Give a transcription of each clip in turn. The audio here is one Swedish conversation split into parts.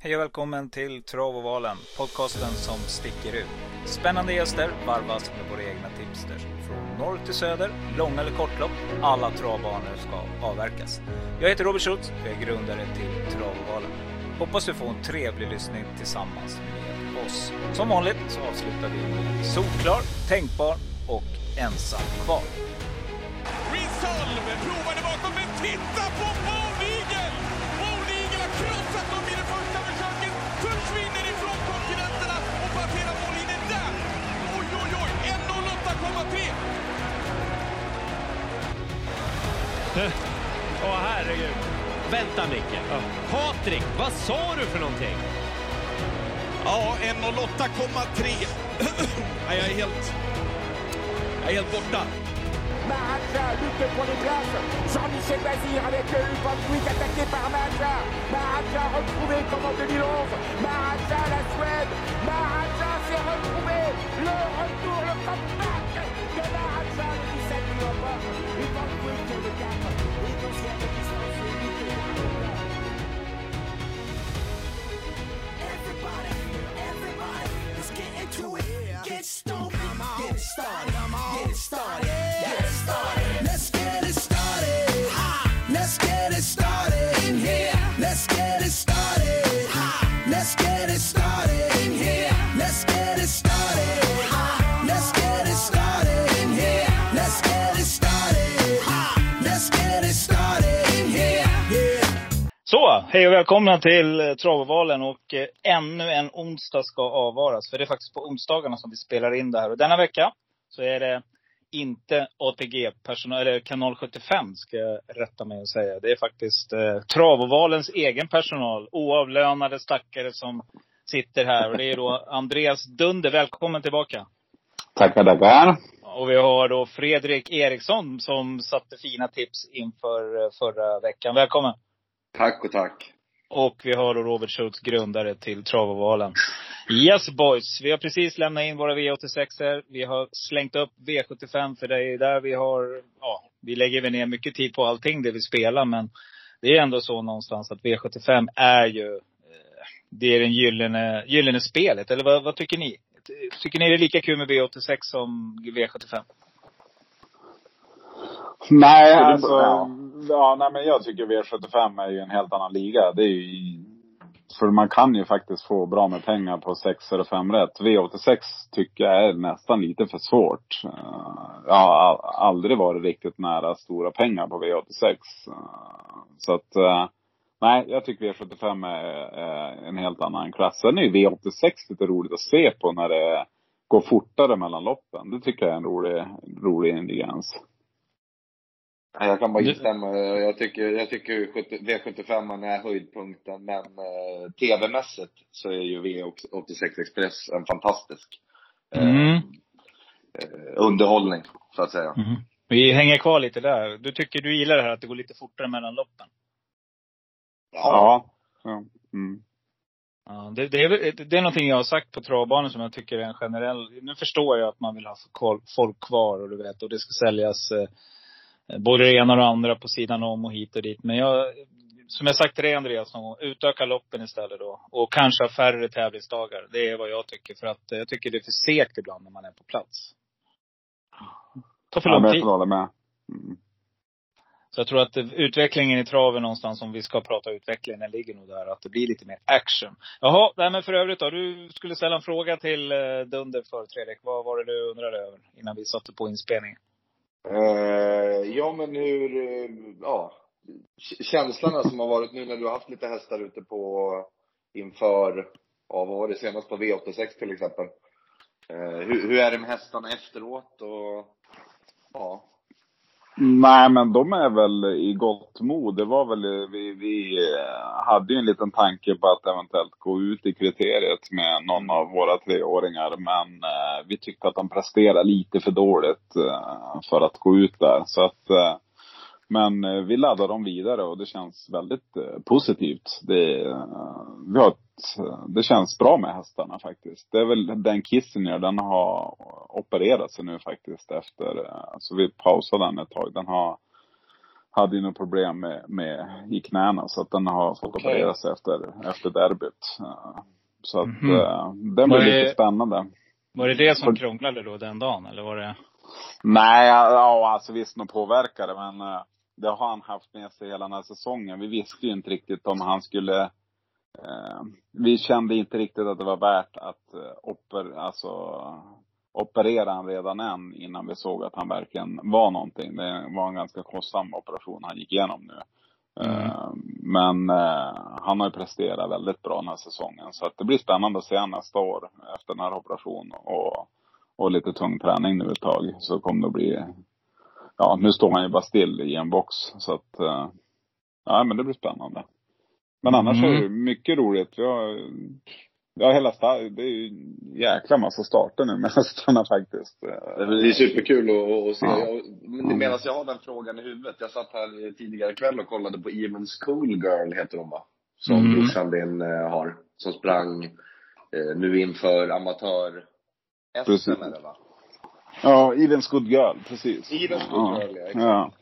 Hej och välkommen till Travovalen, podcasten som sticker ut. Spännande gäster varvas med våra egna tipsters. Från norr till söder, långa eller kortlopp, alla travbanor ska avverkas. Jag heter Robert Schultz och är grundare till Travovalen. Hoppas du får en trevlig lyssning tillsammans med oss. Som vanligt så avslutar vi med solklar, tänkbar och ensam kvar. Resolve provade bakom, men titta på Paul Nigel! Paul Nigel har krossat dem i det första 1.08,3! Åh herregud. Vänta Micke. Patrik, vad sa du för någonting? Ja, 1.08,3. Nej, jag är helt... Jag är helt borta. Maraja lutte pour les places. Jean-Michel Bazir avec Van Dijk attaqué par Maraja. Maraja retrouvé comme en 2011. Maraja la Suède. Maraja s'est retrouvé. Le retour, le comeback Everybody, everybody, let's get into it. Get stoked, get started, Så, hej och välkomna till eh, Travovalen och eh, ännu en onsdag ska avvaras. För det är faktiskt på onsdagarna som vi spelar in det här. Och denna vecka så är det inte ATG-personal, eller kanal 75 ska jag rätta mig och säga. Det är faktiskt eh, Travovalens egen personal. Oavlönade stackare som sitter här. Och det är då Andreas Dunder. Välkommen tillbaka. Tackar, tackar. Och vi har då Fredrik Eriksson som satte fina tips inför eh, förra veckan. Välkommen! Tack och tack. Och vi har då Robert Schultz, grundare till Travovalen. Yes boys! Vi har precis lämnat in våra V86 er. Vi har slängt upp V75 för det är där vi har, ja, vi lägger väl ner mycket tid på allting det vi spelar men det är ändå så någonstans att V75 är ju, eh, det är den gyllene, gyllene spelet. Eller vad, vad tycker ni? Tycker ni det är lika kul med V86 som V75? Nej, alltså. ja. ja, nej men jag tycker V75 är ju en helt annan liga. Det är ju, för man kan ju faktiskt få bra med pengar på 6 eller 5 rätt. V86 tycker jag är nästan lite för svårt. Eh, Jag har aldrig varit riktigt nära stora pengar på V86. Eh, Så att, eh, nej, jag tycker V75 är, är en helt annan klass. Sen är ju V86 lite roligt att se på när det går fortare mellan loppen. Det tycker jag är en rolig, rolig ingrediens. Jag kan bara instämma. Jag tycker, jag tycker 70 V75 är höjdpunkten. Men eh, tv-mässigt så är ju V86 Express en fantastisk eh, Mm. eh, underhållning, så att säga. Mhm. Vi hänger kvar lite där. Du tycker du gillar det här att det går lite fortare mellan loppen? Ja. ja. Mm. Ja, det, det, är, det är någonting jag har sagt på travbanan som jag tycker är en generell... Nu förstår jag att man vill ha folk kvar och du vet, och det ska säljas eh, både det ena och det andra på sidan om och hit och dit. Men jag, som jag sagt till dig Andreas, utöka loppen istället då. Och kanske ha färre tävlingsdagar. Det är vad jag tycker. För att eh, jag tycker det är för segt ibland när man är på plats. tar för lång tid. jag med. Mm. Så jag tror att eh, utvecklingen i traven någonstans, om vi ska prata utveckling, den ligger nog där. Att det blir lite mer action. Jaha, nej men för övrigt då. Du skulle ställa en fråga till eh, Dunder för Fredrik. Vad var det du undrade över innan vi satte på inspelningen? Eh, ja, men hur, eh, ja, känslorna som har varit nu när du har haft lite hästar ute på inför, ja, vad var det senast på V86 till exempel? Eh, hur, hur är det med hästarna efteråt och, ja, Nej, men de är väl i gott mod. Det var väl, vi, vi eh, hade ju en liten tanke på att eventuellt gå ut i kriteriet med någon av våra treåringar. Men eh, vi tyckte att de presterade lite för dåligt eh, för att gå ut där. Så att, eh, men eh, vi laddar dem vidare och det känns väldigt eh, positivt. Det, eh, vi har ett, det känns bra med hästarna faktiskt. Det är väl den Kissinger, den har opererat sig nu faktiskt efter, eh, så vi pausade den ett tag. Den har hade ju något problem med, med i knäna så att den har fått Okej. operera sig efter, efter derbyt. Eh, Så att Mhm. eh, den Var det- lite spännande. Var det det som krånglade då den dagen? Eller var det? Nej, ja, alltså visst nog påverkar det, men det har han haft med sig hela den här säsongen. Vi visste ju inte riktigt om han skulle Vi kände inte riktigt att det var värt att eh, oper, alltså, operera han redan än innan vi såg att han verkligen var någonting. Det var en ganska kostsam operation han gick igenom nu. Eh, Men eh, han har ju presterat väldigt bra den här säsongen. Så att det blir spännande att se han nästa år efter den här operationen. Och, och lite tung träning nu ett tag. Så kommer det bli, ja nu står han ju bara still i en box. Så att, eh, ja men det blir spännande. Men annars Mm. är det mycket roligt. Vi har, ja hela sta- det är ju jäkla massa starter nu med hästarna faktiskt. Det är superkul att, att se. Ja. Medan jag har den frågan i huvudet. Jag satt här tidigare ikväll och kollade på Even Schoolgirl, heter hon va? Som Mm. brorsan din eh, har. Som sprang eh, nu inför amatör Precis. SM det va? Ja, Even Good Girl, precis. Even Good Girl, ja, exakt. ja.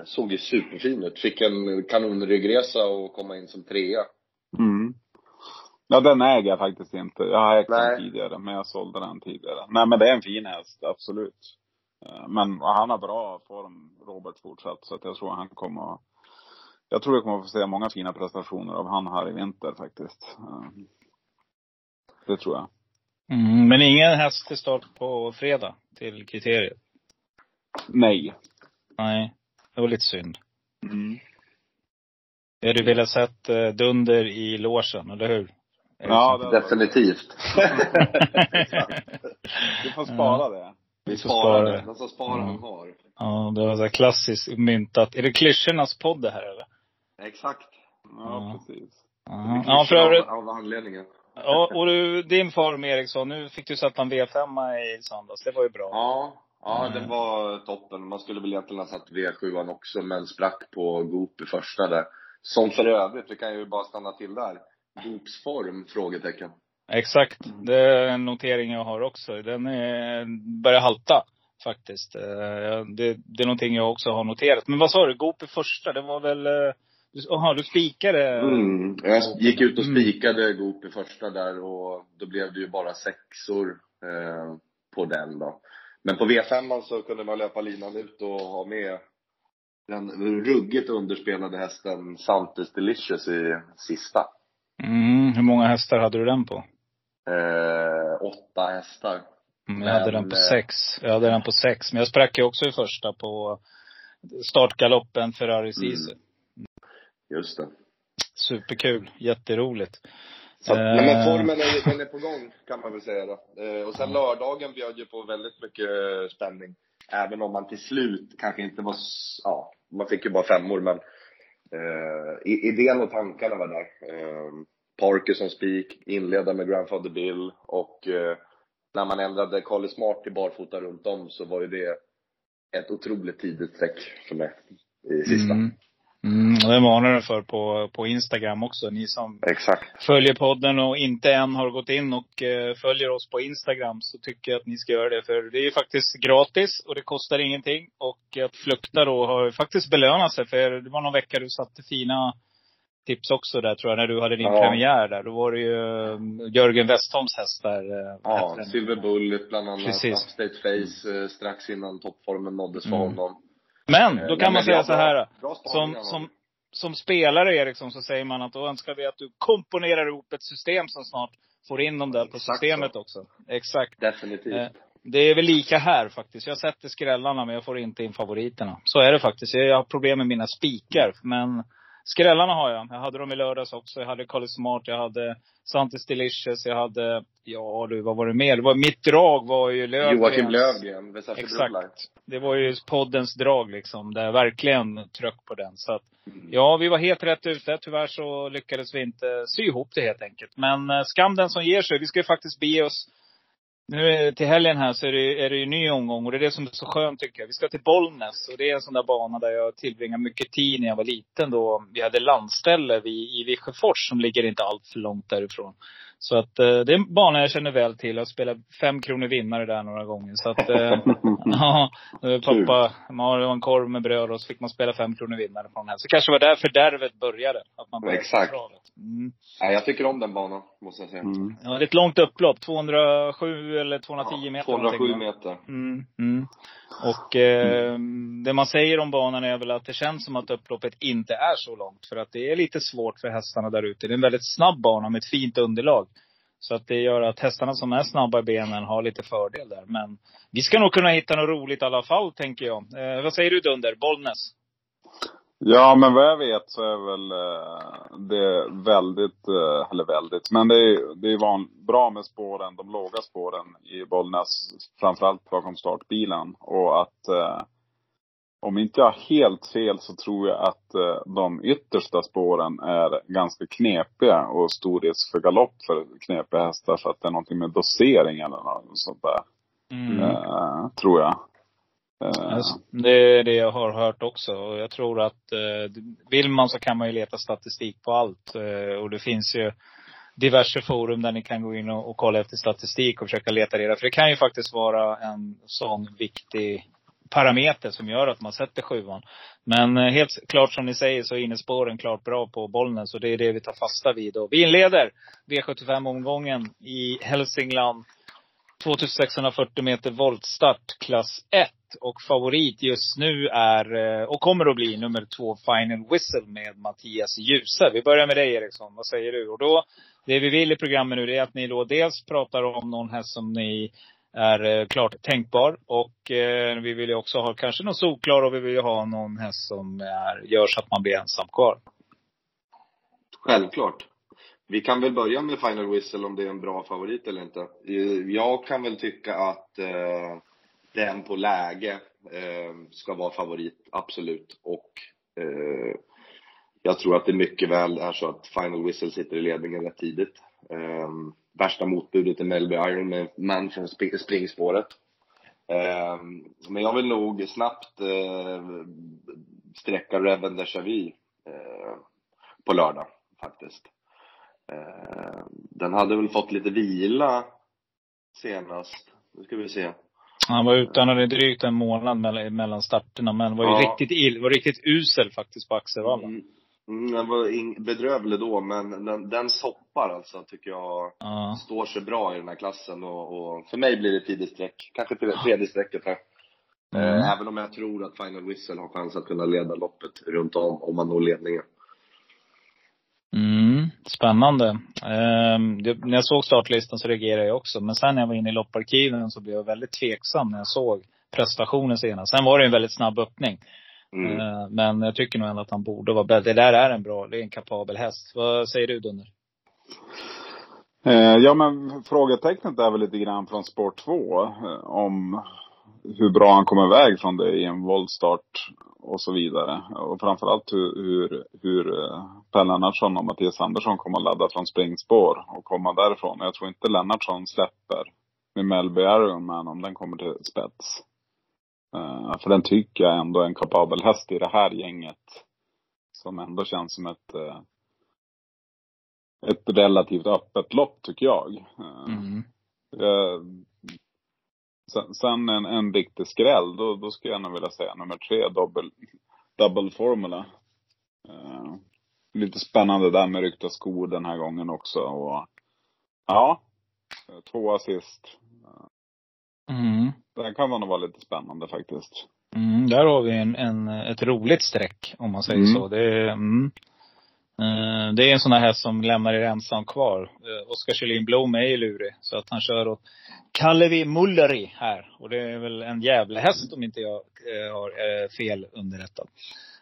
Eh, såg ju superfin ut. Fick en kanonryggresa och komma in som trea. Mm. Ja, den äger jag faktiskt inte. Jag har ägt Nej. den tidigare, men jag sålde den tidigare. Nej, men det är en fin häst, absolut. Eh, Men han har bra form, Robert, fortsatt. Så att jag tror han kommer att- Jag tror jag kommer att få se många fina prestationer av han här i vinter faktiskt. Eh, Det tror jag. Mm, men ingen häst till start på fredag till kriteriet? Nej. Nej. Det var lite synd. Mm. Jag hade velat sett eh, Dunder i låsen, eller hur? Ja, det Definitivt. Du får spara det. Vi får Spara det. Den som sparar han har. Ja, det var så här klassiskt myntat. Är det klyschornas podd det här eller? Exakt. Ja, Ja. precis. Ja, ja för övrigt. Av, av anledningen. Ja, och du, din form Eriksson, nu fick du sätta en V5 i söndags. Det var ju bra. Ja, ja Mm. den var toppen. Man skulle väl egentligen ha satt V7 också, men sprack på Goop i första där. Som för övrigt, vi kan ju bara stanna till där. Goops form? Frågetecken. Exakt. Det är en notering jag har också. Den är, börjar halta faktiskt. Eh, Det, det är någonting jag också har noterat. Men vad sa du? Goop i första, det var väl... eh, du- Jaha, du spikade? Mm. Jag gick ut och Mm. spikade Goop i första där och då blev det ju bara sexor eh, på den då. Men på V5 så kunde man löpa linan ut och ha med den ruggigt underspelade hästen Santis Delicious i sista. Mm, hur många hästar hade du den på? Eh, åtta hästar. Mm, jag hade Men, den på sex. Jag hade den på sex. Men jag sprack ju också i första på startgaloppen Ferrari Sisu. Just det. Superkul. Jätteroligt. Så, Eh. nej, men formen är, den är på gång kan man väl säga då. Eh, och sen lördagen bjöd ju på väldigt mycket eh, spänning. Även om man till slut kanske inte var, ja, man fick ju bara femmor men idén och tankarna var där. Parker som spik, inleda med Grandfather Bill och när man ändrade Carly Smart till barfota runt om så var ju det ett otroligt tidigt streck för mig i sista. Mm. Mm, det varnar jag för på, på Instagram också. Ni som Exakt. följer podden och inte än har gått in och eh, följer oss på Instagram så tycker jag att ni ska göra det. För det är ju faktiskt gratis och det kostar ingenting. Och att flukta då har ju faktiskt belönat sig. För det var någon vecka du satte fina tips också där tror jag, när du hade din Ja. premiär där. Då var det ju eh, Jörgen Westholms hästar. eh, vad Ja? Silver Bullet bland annat. Precis. Upstate Face eh, strax innan toppformen nåddes för Mm. honom. Men, då nej, kan man säga så här. Som, som, som spelare Eriksson så säger man att då önskar vi att du komponerar ihop ett system som snart får in dem där på Exakt systemet så. också. Exakt. Definitivt. Eh, Det är väl lika här faktiskt. Jag sätter skrällarna men jag får inte in favoriterna. Så är det faktiskt. Jag har problem med mina spikar. Men skrällarna har jag. Jag hade dem i lördags också. Jag hade Carly Smart, jag hade Santis Delicious, jag hade, ja du, vad var det mer? Det var, mitt drag var ju Lövgrens. Joakim Versace Exakt. Det var ju poddens drag liksom. Där jag verkligen tryck på den. Så att, Mm. ja, vi var helt rätt ute. Tyvärr så lyckades vi inte sy ihop det helt enkelt. Men eh, skam den som ger sig. Vi ska ju faktiskt bege oss nu till helgen här så är det, är det ju ny omgång och det är det som är så skönt tycker jag. Vi ska till Bollnäs och det är en sån där bana där jag tillbringade mycket tid när jag var liten då vi hade landställe vid, i Viskefors som ligger inte allt för långt därifrån. Så att eh, det är en bana jag känner väl till. Jag spelat fem kronor vinnare där några gånger. Så att, eh, ja, pappa, man har en korv med bröd och så fick man spela fem kronor vinnare från den här. Så kanske var där fördärvet började. Att man började Exakt. på. Mm. Nej, jag tycker om den banan, måste jag säga. Mm. Ja, det är ett långt upplopp. 207 eller 210 meter. 207 någonting, va? meter. Mm, mm. Och eh, det man säger om banan är väl att det känns som att upploppet inte är så långt. För att det är lite svårt för hästarna där ute. Det är en väldigt snabb bana med ett fint underlag. Så att det gör att hästarna som är snabba i benen har lite fördel där. Men vi ska nog kunna hitta något roligt i alla fall, tänker jag. Eh, vad säger du Dunder? Bollnäs? Ja, men vad jag vet så är väl eh, det väldigt, eh, eller väldigt, men det är, det är van, bra med spåren, de låga spåren i Bollnäs. Framförallt bakom startbilen. Och att eh, om inte jag har helt fel så tror jag att eh, de yttersta spåren är ganska knepiga och stor risk för galopp för knepiga hästar. Så att det är någonting med dosering eller något sånt där. Mm. Eh, tror jag. Eh, Alltså, Det är det jag har hört också. Och jag tror att eh, vill man så kan man ju leta statistik på allt. Eh, och det finns ju diverse forum där ni kan gå in och, och kolla efter statistik och försöka leta reda. För det kan ju faktiskt vara en sån viktig parameter som gör att man sätter sjuan. Men eh, helt klart som ni säger så är innespåren klart bra på Bollnäs och det är det vi tar fasta vid. Och vi inleder V75-omgången i Hälsingland. 2640 meter voltstart, klass 1. Och favorit just nu är, eh, och kommer att bli, nummer två Final Whistle med Mattias Djuse. Vi börjar med dig Eriksson, vad säger du? Och då, det vi vill i programmet nu det är att ni då dels pratar om någon häst som ni är eh, klart tänkbar. Och eh, vi vill ju också ha kanske någon solklar och vi vill ju ha någon häst som är, gör så att man blir ensam kvar. Självklart. Vi kan väl börja med Final Whistle om det är en bra favorit eller inte. Eh, jag kan väl tycka att eh, den på läge eh, ska vara favorit, absolut. Och eh, jag tror att det mycket väl är så att Final Whistle sitter i ledningen rätt tidigt. Eh, värsta motbudet är Melby Iron med från sp- springspåret. Eh, men jag vill nog snabbt eh, sträcka Reven Deja Vu eh, på lördag faktiskt. Eh, den hade väl fått lite vila senast. Nu ska vi se. Han var utan hade drygt en månad mellan starterna, men var ju Ja. riktigt ill, var riktigt usel faktiskt på Axevalla. Mm, mm, den var bedrövlig då, men den, den soppar alltså, tycker jag. Ja. Står sig bra i den här klassen och, och för mig blir det tidigt streck. Kanske tredje strecket här. Mm. Eh, även om jag tror att Final Whistle har chans att kunna leda loppet runt om, om man når ledningen. Mm, spännande. Det, när jag såg startlistan så reagerade jag också. Men sen när jag var inne i lopparkiven så blev jag väldigt tveksam när jag såg prestationen senast. Sen var det en väldigt snabb öppning. Mm. Ehm, men jag tycker nog ändå att han borde vara bättre. Det där är en bra, det är en kapabel häst. Vad säger du Dunder? Eh, ja men frågetecknet är väl lite grann från spår 2. Eh, om hur bra han kommer iväg från det i en voltstart och så vidare. Och framförallt hur, hur, hur eh, Per Lennartsson och Mattias Andersson kommer att ladda från springspår och komma därifrån. Jag tror inte Lennartsson släpper med Melby Ironman om den kommer till spets. Eh, för den tycker jag ändå är en kapabel häst i det här gänget. Som ändå känns som ett eh, ett relativt öppet lopp tycker jag. Eh, Mm. Sen, sen en, en riktig skräll, då, då skulle jag nog vilja säga nummer tre, double, double formula. Eh, lite spännande där med ryckta skor den här gången också. Och, ja, två assist. Mm. Den kan nog vara lite spännande faktiskt. Mm, där har vi en, en, ett roligt streck, om man säger Mm. så. Det är, mm. Eh, det är en sån här häst som lämnar er ensam kvar. Uh, Oskar Kjellin Blom är ju lurig. Så att han kör åt Kallevi Mulleri här. Och det är väl en jävla häst om inte jag eh, har eh, fel underrättad.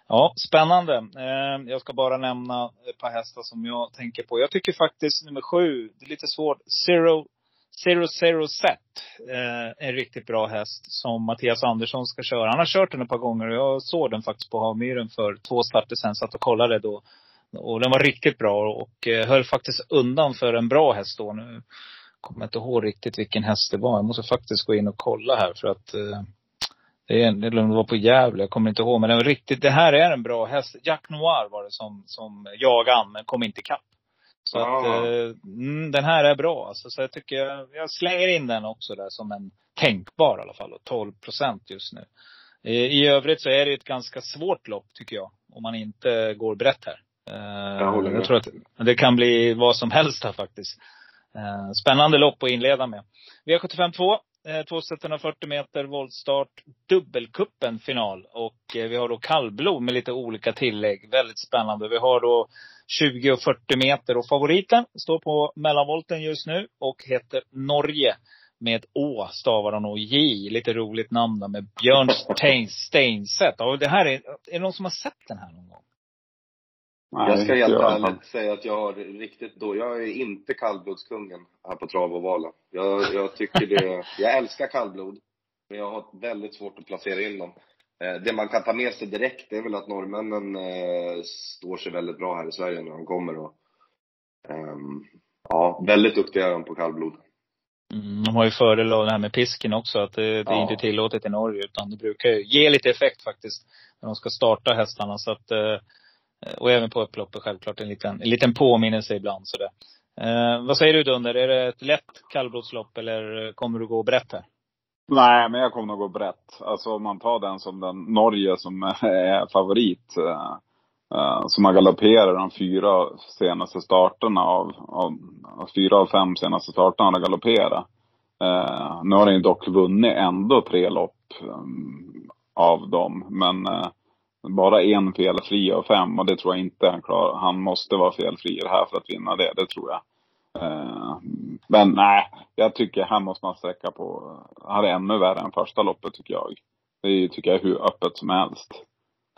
Ja, spännande. Eh, jag ska bara nämna ett par hästar som jag tänker på. Jag tycker faktiskt nummer sju, det är lite svårt. Zero, Zero Zero Set. Eh, en riktigt bra häst som Mattias Andersson ska köra. Han har kört den ett par gånger och jag såg den faktiskt på Havmyren för två starter sen. Satt och kollade då. Och den var riktigt bra och eh, höll faktiskt undan för en bra häst då. Nu kommer jag inte ihåg riktigt vilken häst det var. Jag måste faktiskt gå in och kolla här för att eh, det är, det var på Gävle, jag kommer inte ihåg. Men det var riktigt, det här är en bra häst. Jack Noir var det som, som jagade an, men kom inte ikapp. Så Ja. att, eh, mm, den här är bra alltså. Så jag tycker, jag, jag slänger in den också där som en tänkbar i alla fall. Och 12 procent just nu. Eh, I övrigt så är det ett ganska svårt lopp tycker jag. Om man inte går brett här. Eh, Jag håller med. jag tror att det kan bli vad som helst här faktiskt. Spännande lopp att inleda med. V75 2. Eh, 2140 meter voltstart. Dubbelkuppen final. Och eh, vi har då kallblod med lite olika tillägg. Väldigt spännande. Vi har då 20 och 40 meter. Och favoriten står på mellanvolten just nu och heter Norge. Med ett Å stavar han och J. Lite roligt namn där med Björn Stein, Steinset. Och det här är, är det någon som har sett den här någon gång? Nej, jag ska helt fall. ärligt säga att jag har riktigt då, jag är inte kallblodskungen här på trav och vala. Jag, jag tycker det, jag älskar kallblod. Men jag har väldigt svårt att placera in dem. Eh, Det man kan ta med sig direkt är väl att norrmännen eh, står sig väldigt bra här i Sverige när de kommer och ehm, Ja, väldigt duktiga är de på kallblod. Mm, de har ju fördel av det här med pisken också, att det, det är Ja. inte tillåtet i Norge. Utan det brukar ju ge lite effekt faktiskt, när de ska starta hästarna. Så att, eh, Eh, och även på upploppet självklart, en liten, en liten påminnelse ibland sådär. Eh, vad säger du Dunder? Är det ett lätt kallblodslopp eller kommer du gå brett här? Nej, men jag kommer nog gå brett. Alltså om man tar den som den Norge som är favorit. Eh, eh, som har galopperat de fyra senaste starterna av, av, av fyra av fem senaste starterna har galopperat. Eh, nu har den ju dock vunnit ändå tre lopp um, av dem. Men eh, bara en felfri av fem och det tror jag inte han klarar. Han måste vara felfri i det här för att vinna det, det tror jag. Eh, men nej, jag tycker här måste man sträcka på, här är ännu värre än första loppet tycker jag. Det är, tycker jag är hur öppet som helst.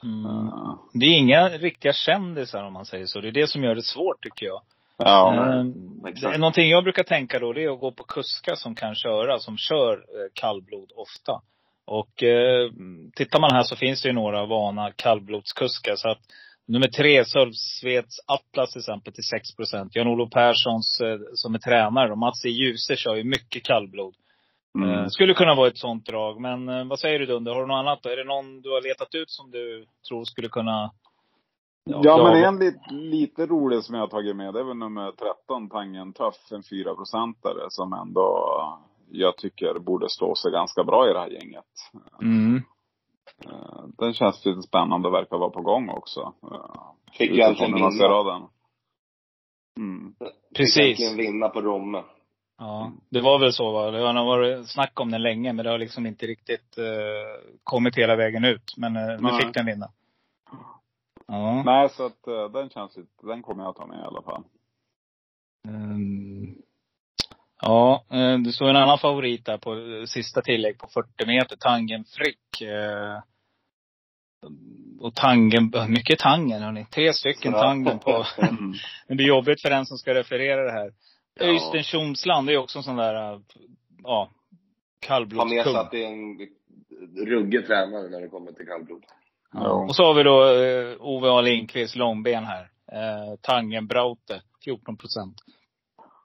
Mm. Eh, Det är inga riktiga kändisar om man säger så. Det är det som gör det svårt tycker jag. ja, Eh, det är någonting jag brukar tänka då, det är att gå på kuskar som kan köra, som kör eh, kallblod ofta. Och eh, tittar man här så finns det ju några vana kallblodskuskar. Så att nummer tre, Sölvsveds Atlas till exempel till 6 procent. Jan-Olof Perssons eh, som är tränare och Mats E. Djuse kör ju mycket kallblod. mm. Eh, skulle kunna vara ett sånt drag. Men eh, vad säger du Dunder? Har du något annat då? Är det någon du har letat ut som du tror skulle kunna Ja, men en lite, lite rolig som jag har tagit med, det är väl nummer 13, Tangen Tuff, en 4 procentare som ändå jag tycker borde stå sig ganska bra i det här gänget. Mm. Eh, Den känns lite spännande och verkar vara på gång också. Eh, Fick ju äntligen vinna. av den. Mm. Precis. Fick äntligen vinna på Romme. Ja, det var väl så va? Det har varit snack om den länge, men det har liksom inte riktigt eh, kommit hela vägen ut. Men eh, nu Nej. fick den vinna. Ja. Nej, så att eh, den känns lite, den kommer jag ta med i alla fall. Mm. Ja, eh, det står en annan favorit där på eh, sista tillägg på 40 meter. Tangen Frick. Eh, och Tangen, mycket Tangen hörni. Tre stycken Ja. Tangen på. Mm. Men det är jobbigt för den som ska referera det här. Ja. Öystein Tjomsland, det är också en sån där, ja, Ha med kallblodskung. sig att det är en ruggig tränare när det kommer till kallblod. Ja. Ja. Och så har vi då eh, Ove A. Lindqvist, långben här. Eh, Tangen Braute, 14 procent.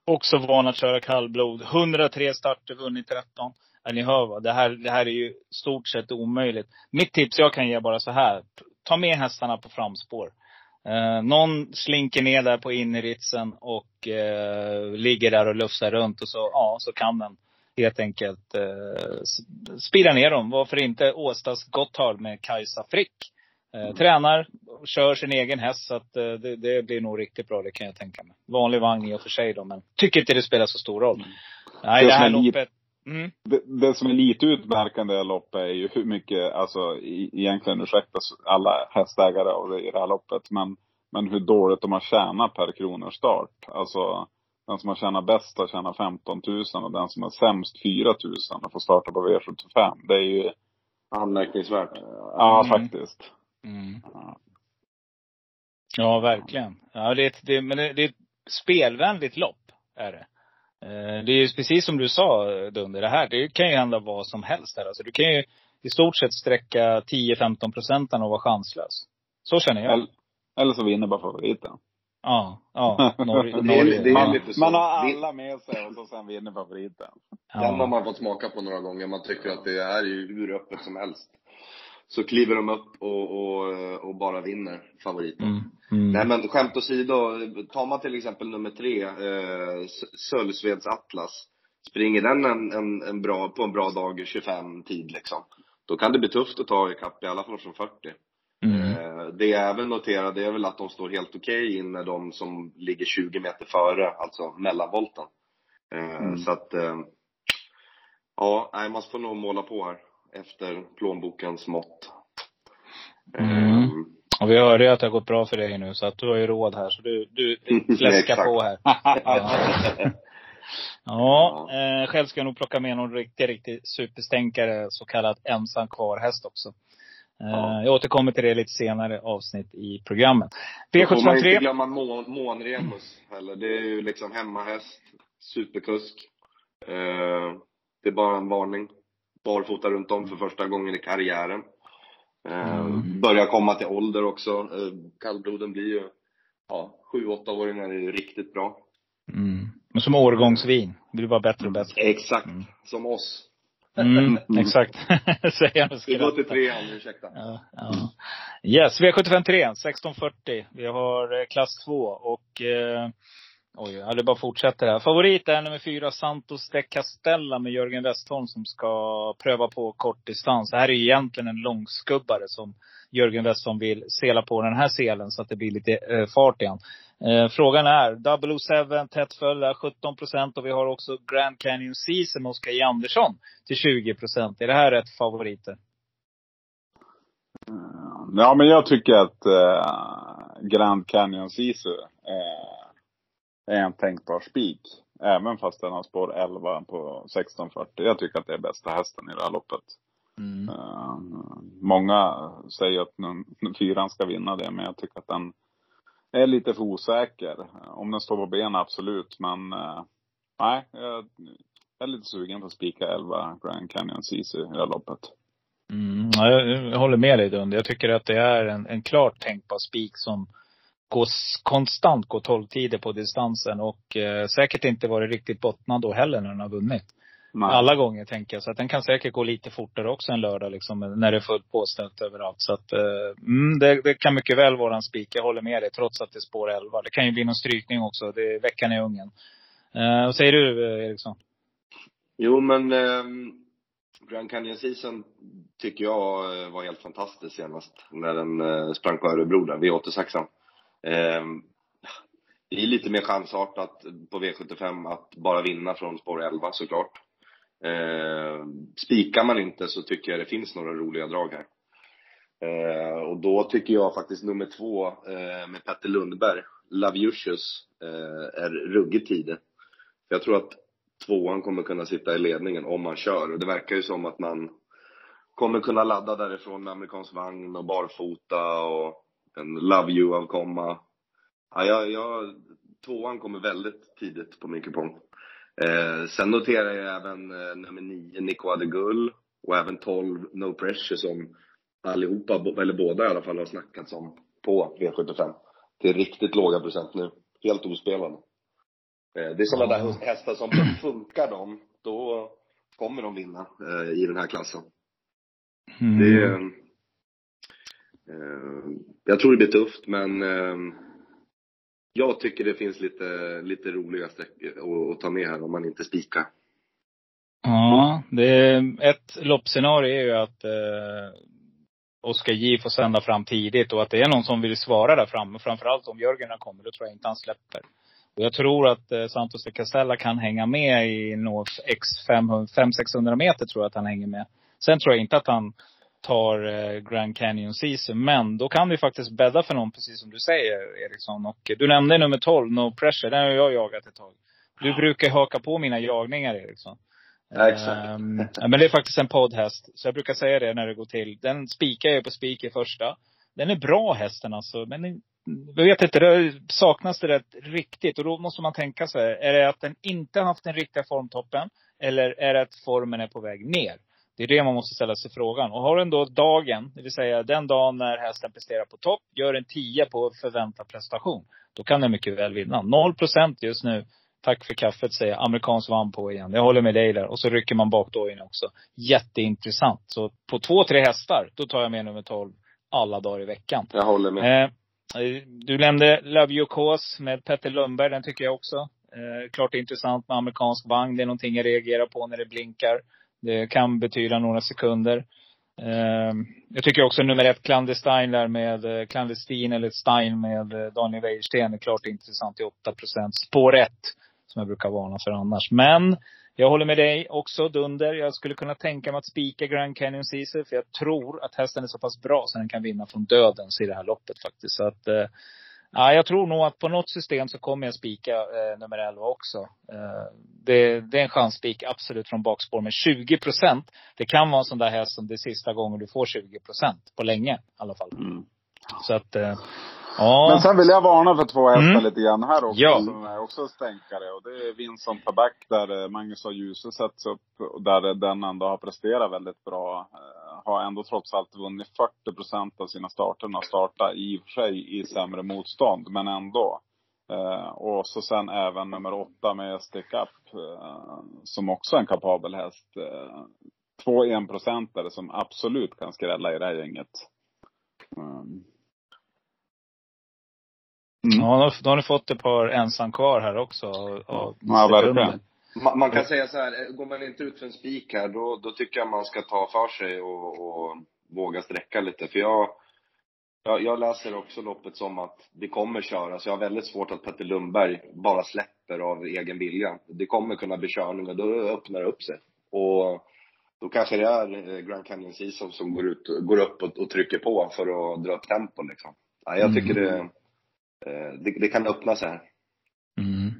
Också van att köra kallblod. 103 starter, vunnit 13. Ja, ni hör va, det här, det här är ju stort sett omöjligt. Mitt tips jag kan ge bara så här. Ta med hästarna på framspår. Eh, någon slinker ner där på inneritsen och eh, ligger där och lufsar runt och så, ja, så kan den helt enkelt eh, spira ner dem. Varför inte Åstas Gotthard med Kajsa Frick. Eh, tränar, kör sin egen häst så att eh, det, det blir nog riktigt bra, det kan jag tänka mig. Vanlig vagn i och för sig då, men tycker inte det spelar så stor roll. Nej, Det det här som är lite- loppet. Mm. Det, det som är lite utmärkande i det här loppet är ju hur mycket, alltså i- egentligen ursäkta alla hästägare av det i det här loppet, men, men hur dåligt de har tjänat per kronors start. Alltså den som har tjänat bäst har tjänat 15 000 och den som har sämst 4 000 och får starta på V75. Det är ju, Anmärkningsvärt. ja Mm. faktiskt. Mm. Ja, verkligen. Ja, det är ett, det, men det, det är ett spelvänligt lopp, är det. Eh, Det är ju precis som du sa Dunder, det här, det kan ju hända vad som helst här. Alltså, du kan ju i stort sett sträcka 10-15 procenten och vara chanslös. Så känner jag. Eller, eller så vinner bara favoriten. Ja, ja. Norge. Det är- Norge. det är ja. lite så. Man har alla med sig och så sen vinner favoriten. Den har Ja. man fått smaka på några gånger. Man tycker att det här är ju hur öppet som helst. Så kliver de upp och, och, och bara vinner favoriten. Mm. Mm. Nej men skämt åsido, tar man till exempel nummer tre, eh, Sölvsveds Atlas. Springer den en, en, en bra, på en bra dag 25 tid liksom. Då kan det bli tufft att ta ikapp i alla fall från 40. Mm. Eh, Det jag även noterar det är väl att de står helt okej in med de som ligger 20 meter före, alltså mellanvolten. Eh, Mm. Så att, eh, ja, man får nog måla på här efter plånbokens mått. Mm. Eh, Och vi hörde ju att det har gått bra för dig nu, så att du har ju råd här. Så du, du fläskar på här. Ja. Eh, själv ska jag nog plocka med någon riktig, riktig superstänkare, så kallad ensam kvar-häst också. Eh, Ja. Jag återkommer till det lite senare avsnitt i programmet. Då får man inte V753. glömma Mån, Månremus heller. Det är ju liksom hemmahäst, superkusk. Eh, det är bara en varning. Barfota runt om för första gången i karriären. Eh, Mm. Börjar komma till ålder också. Eh, kallbloden blir ju, ja, sju, åttaåringar är ju riktigt bra. Mm. Men som årgångsvin. Det blir bara bättre och bättre. Exakt. Mm. Som oss. Mm, exakt. Säger och Vi går till trean, ursäkta. Ja, ja. Yes, V75 3, 1640. Vi har eh, klass 2 och eh, Oj, ja, det bara fortsätter här. Favorit är nummer fyra, Santos de Castella med Jörgen Westholm som ska pröva på kort distans. Det här är ju egentligen en långskubbare som Jörgen Westholm vill sela på den här selen så att det blir lite eh, fart igen. Eh, frågan är, 007 tätt följd där, 17 procent. Och vi har också Grand Canyon Season med Oskar J. Andersson till 20 procent. Är det här rätt favoriter? Ja, men jag tycker att eh, Grand Canyon Sisu eh, är en tänkbar spik. Även fast den har spår 11 på 1640. Jag tycker att det är bästa hästen i det här loppet. Mm. Eh, många säger att fyran ska vinna det, men jag tycker att den är lite för osäker. Om den står på ben, absolut. Men eh, nej, jag är lite sugen på att spika 11 Grand Canyon Sisu i det här loppet. Mm, ja, jag, jag håller med dig Dunder. Jag tycker att det är en, en klart tänkbar spik som går, s- konstant går 12 tider på distansen och eh, säkert inte varit riktigt bottnad då heller när den har vunnit. Nej. Alla gånger tänker jag. Så att den kan säkert gå lite fortare också en lördag liksom när det är fullt påställt överallt. Så att eh, mm, det, det kan mycket väl vara en spik. Jag håller med dig trots att det är spår 11. Det kan ju bli någon strykning också. Det är veckan i Ungern. Eh, vad säger du eh, Eriksson? Jo, men ehm, Grand Canyon Season tycker jag eh, var helt fantastisk senast när den eh, sprang på Örebro där, V86. Ehm, det är lite mer chansartat på V75 att bara vinna från spår 11 såklart. Eh, spikar man inte så tycker jag det finns några roliga drag här. Eh, och då tycker jag faktiskt nummer två eh, med Petter Lundberg, Laviusius, eh, är ruggigt tidigt. Jag tror att tvåan kommer kunna sitta i ledningen om man kör. Och det verkar ju som att man kommer kunna ladda därifrån med amerikansk vagn och barfota och en Love You-avkomma. Ja, jag, jag, tvåan kommer väldigt tidigt på min kupong. Eh, sen noterar jag även eh, nummer nio, Nico Adegull och även 12, No Pressure som allihopa, eller båda i alla fall, har snackats om på V75. Till riktigt låga procent nu. Helt ospelade. Eh, Det är sådana där hästar som funkar de, då kommer de vinna eh, i den här klassen. Mm. Det är, Ehm, jag tror det blir tufft, men ehm, jag tycker det finns lite, lite roliga streck att, att ta med här om man inte spikar. Ja, det är, ett loppscenario är ju att eh, Oskar J får sända fram tidigt och att det är någon som vill svara där framme. Framförallt om Jörgen har kommit, då tror jag inte han släpper. Och jag tror att eh, Santos de Castella kan hänga med i något X 500-600 meter tror jag att han hänger med. Sen tror jag inte att han tar eh, Grand Canyon Season. Men då kan vi faktiskt bädda för någon, precis som du säger Eriksson. Och du nämnde nummer 12, No Pressure. Den har jag jagat ett tag. Du brukar haka på mina jagningar Eriksson. Ja, exakt. Ehm, men det är faktiskt en poddhäst. Så jag brukar säga det när det går till. Den spikar jag på spik i första. Den är bra hästen alltså. Men jag vet inte, det saknas det rätt riktigt. Och då måste man tänka sig, är det att den inte har haft den riktiga formtoppen? Eller är det att formen är på väg ner? Det är det man måste ställa sig frågan. Och har den då dagen, det vill säga den dagen när hästen presterar på topp, gör en 10 på förväntad prestation. Då kan den mycket väl vinna. 0 procent just nu. Tack för kaffet säger. Amerikansk vann på igen. Jag håller med dig där. Och så rycker man bakdågen också. Jätteintressant. Så på två, tre hästar, då tar jag med nummer 12 alla dagar i veckan. Jag håller med. Eh, du nämnde Love You Cause med Petter Lundberg. Den tycker jag också. Eh, klart det är intressant med amerikansk vagn. Det är någonting jag reagerar på när det blinkar. Det kan betyda några sekunder. Ehm, jag tycker också nummer ett, Clandestine där med, eh, eller Stein med eh, Daniel Wäjersten är klart intressant i 8 Spår 1, som jag brukar varna för annars. Men jag håller med dig också, Dunder. Jag skulle kunna tänka mig att spika Grand Canyon Caesar. För jag tror att hästen är så pass bra så den kan vinna från dödens i det här loppet faktiskt. Så att, eh, ja, jag tror nog att på något system så kommer jag spika eh, nummer 11 också. Eh, det, det är en chansspik absolut från bakspår. Men 20 procent, det kan vara en sån där häst som det är sista gången du får 20 procent. På länge i alla fall. Mm. Så att, eh, ja. Men sen vill jag varna för två hästar Mm. lite grann här också. Ja. Som är också stänkare. Och det är Vincent Taback där eh, Magnus A. Djuse sätts upp. Och där den ändå har presterat väldigt bra. Eh, Har ändå trots allt vunnit 40 procent av sina starter. Har startat i och för sig i sämre motstånd, men ändå. Eh, och så sen även nummer åtta med Stick Up. Eh, som också är en kapabel häst. Eh, två enprocentare som absolut kan skrälla i det här gänget. Mm. Mm. Ja, då, då har ni fått ett par ensam kvar här också. av- av Ja, verkligen. Man, man kan säga så här, eh, går man inte ut för en spik här, då, då tycker jag man ska ta för sig och, och våga sträcka lite. För jag, jag, jag läser också loppet som att det kommer köras. Jag har väldigt svårt att Petter Lundberg bara släpper av egen vilja. Det kommer kunna bli körning och då öppnar det upp sig. Och då kanske det är eh, Grand Canyon Season som går, ut, går upp och, och trycker på för att dra upp tempo liksom. Ja, jag tycker det, eh, Eh, det, det kan öppna sig här. Mm.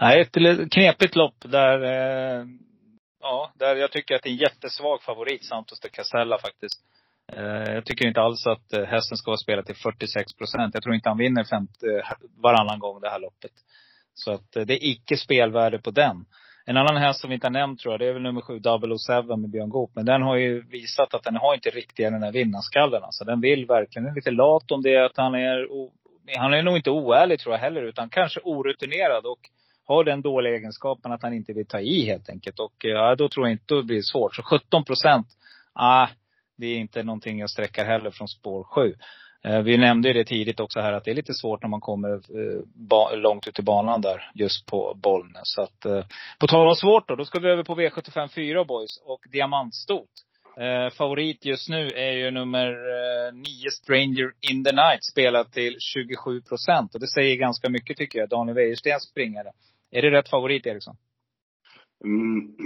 Nej, ett knepigt lopp där, eh, ja, där jag tycker att det är en jättesvag favorit, Santos de Casella faktiskt. Eh, jag tycker inte alls att eh, hästen ska vara spelad till 46 procent. Jag tror inte han vinner femte, eh, varannan gång det här loppet. Så att eh, det är icke spelvärde på den. En annan häst som vi inte har nämnt tror jag, det är väl nummer sju, 007 med Björn Goop. Men den har ju visat att den har inte riktigt den här vinnarskallen. Alltså den vill verkligen, den är lite lat om det är att han är, han är nog inte oärlig tror jag heller, utan kanske orutinerad och har den dåliga egenskapen att han inte vill ta i helt enkelt. Och eh, ja, då tror jag inte det blir svårt. Så 17 procent, ah, det är inte någonting jag sträcker heller från spår 7. Eh, vi nämnde ju det tidigt också här att det är lite svårt när man kommer eh, långt ut i banan där, just på Bollnäs. Så att, på tal om svårt då, då ska vi över på V75 4 boys och Diamantstot. Eh, favorit just nu är ju nummer eh, Stranger in the Night, spelat till 27 procent. Och det säger ganska mycket tycker jag. Daniel Wäjersten springare. Är det rätt favorit Eriksson? Mm.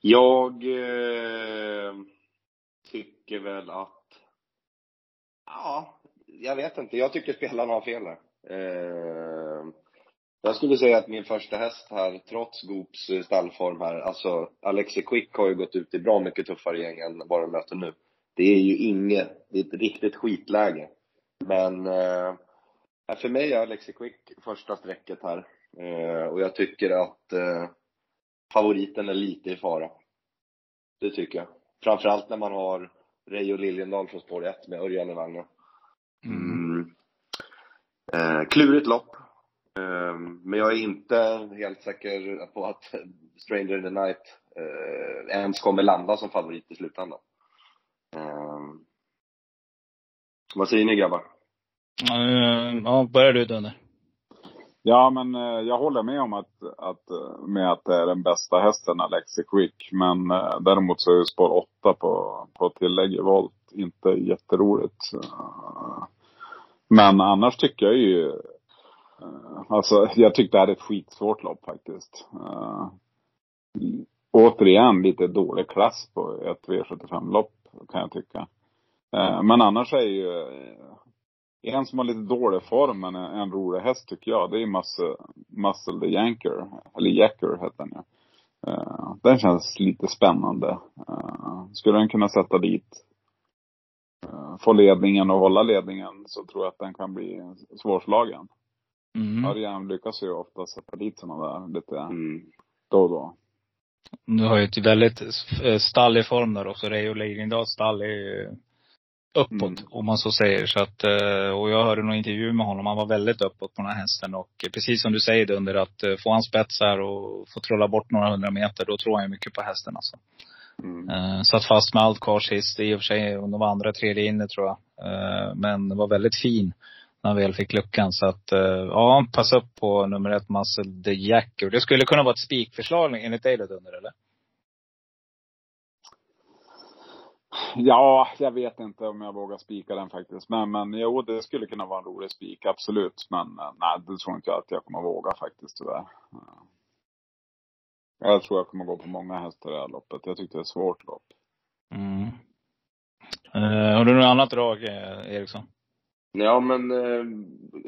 Jag eh, tycker väl att, ja, jag vet inte. Jag tycker spelarna har fel här. Eh, jag skulle säga att min första häst här, trots Goops eh, stallform här, alltså Alexi Quick har ju gått ut i bra mycket tuffare gäng än vad de möter nu. Det är ju inget, det är ett riktigt skitläge. Men eh, för mig är Alexi Quick första strecket här. Eh, och jag tycker att eh, favoriten är lite i fara. Det tycker jag. Framförallt när man har Reijo Liljendahl från spår 1 med Örjan i vagnen. Mm. Eh, klurigt lopp. Eh, men jag är inte helt säker på att Stranger in the Night eh, ens kommer landa som favorit i slutändan. Eh, vad säger ni grabbar? Eh, ja, börjar du Dunder. Ja, men eh, jag håller med om att, att, eh, med att det är den bästa hästen, Alexi Quick. Men eh, däremot så är ju spår 8 på, på tillägg i volt inte jätteroligt. Men annars tycker jag ju, Eh, alltså jag tyckte det här är ett skitsvårt lopp faktiskt. Uh, Återigen lite dålig klass på ett V75-lopp kan jag tycka. Uh, Men annars är ju uh, en som har lite dålig form men en, en rolig häst tycker jag, det är Muscle, Muscle the Yanker. Eller Jacker heter den ju. Uh, den känns lite spännande. Uh, skulle den kunna sätta dit, uh, få ledningen och hålla ledningen så tror jag att den kan bli svårslagen. Mm. Örjan lyckas ju ofta sätta dit sådana där lite Mm. då och då. Du har ju ett väldigt eh, stall i form där också. Reijo Leijendahls stall är ju uppåt, Mm. om man så säger. Så att, eh, och jag hörde någon intervju med honom. Han var väldigt uppåt på den här hästen. Och precis som du säger Dunder, att eh, få han spetsar och få trolla bort några hundra meter, då tror han mycket på hästen alltså. Mm. Satt fast med allt kvar sist, i och för sig om de var andra, tredje inne tror jag. Men var väldigt fin när han väl fick luckan. Så att, eh, ja, passa upp på nummer ett, Muscle the Jacker. Det skulle kunna vara ett spikförslag enligt dig då, Dunder, eller? Ja, jag vet inte om jag vågar spika den faktiskt. Men, men jo, det skulle kunna vara en rolig spik, absolut. Men eh, nej, det tror inte jag att jag kommer våga faktiskt tyvärr. Jag tror jag kommer gå på många hästar i det här loppet. Jag tyckte det är ett svårt lopp. Mm. Eh, har du något annat drag, eh, Eriksson? Ja, men eh,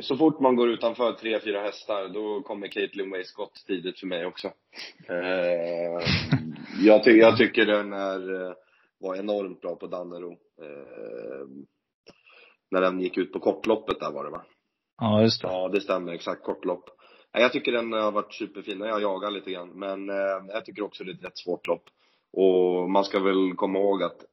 så fort man går utanför tre, fyra hästar, då kommer Caitlin Way Scott tidigt för mig också. Eh, jag, ty jag tycker den är, eh, var enormt bra på Dannero. Eh, när den gick ut på kortloppet där var det va? Ja, just det. Ja, det stämmer. Exakt, kortlopp. Jag tycker den har varit superfin. Jag jagar lite grann. Men eh, jag tycker också det är ett rätt svårt lopp. Och man ska väl komma ihåg att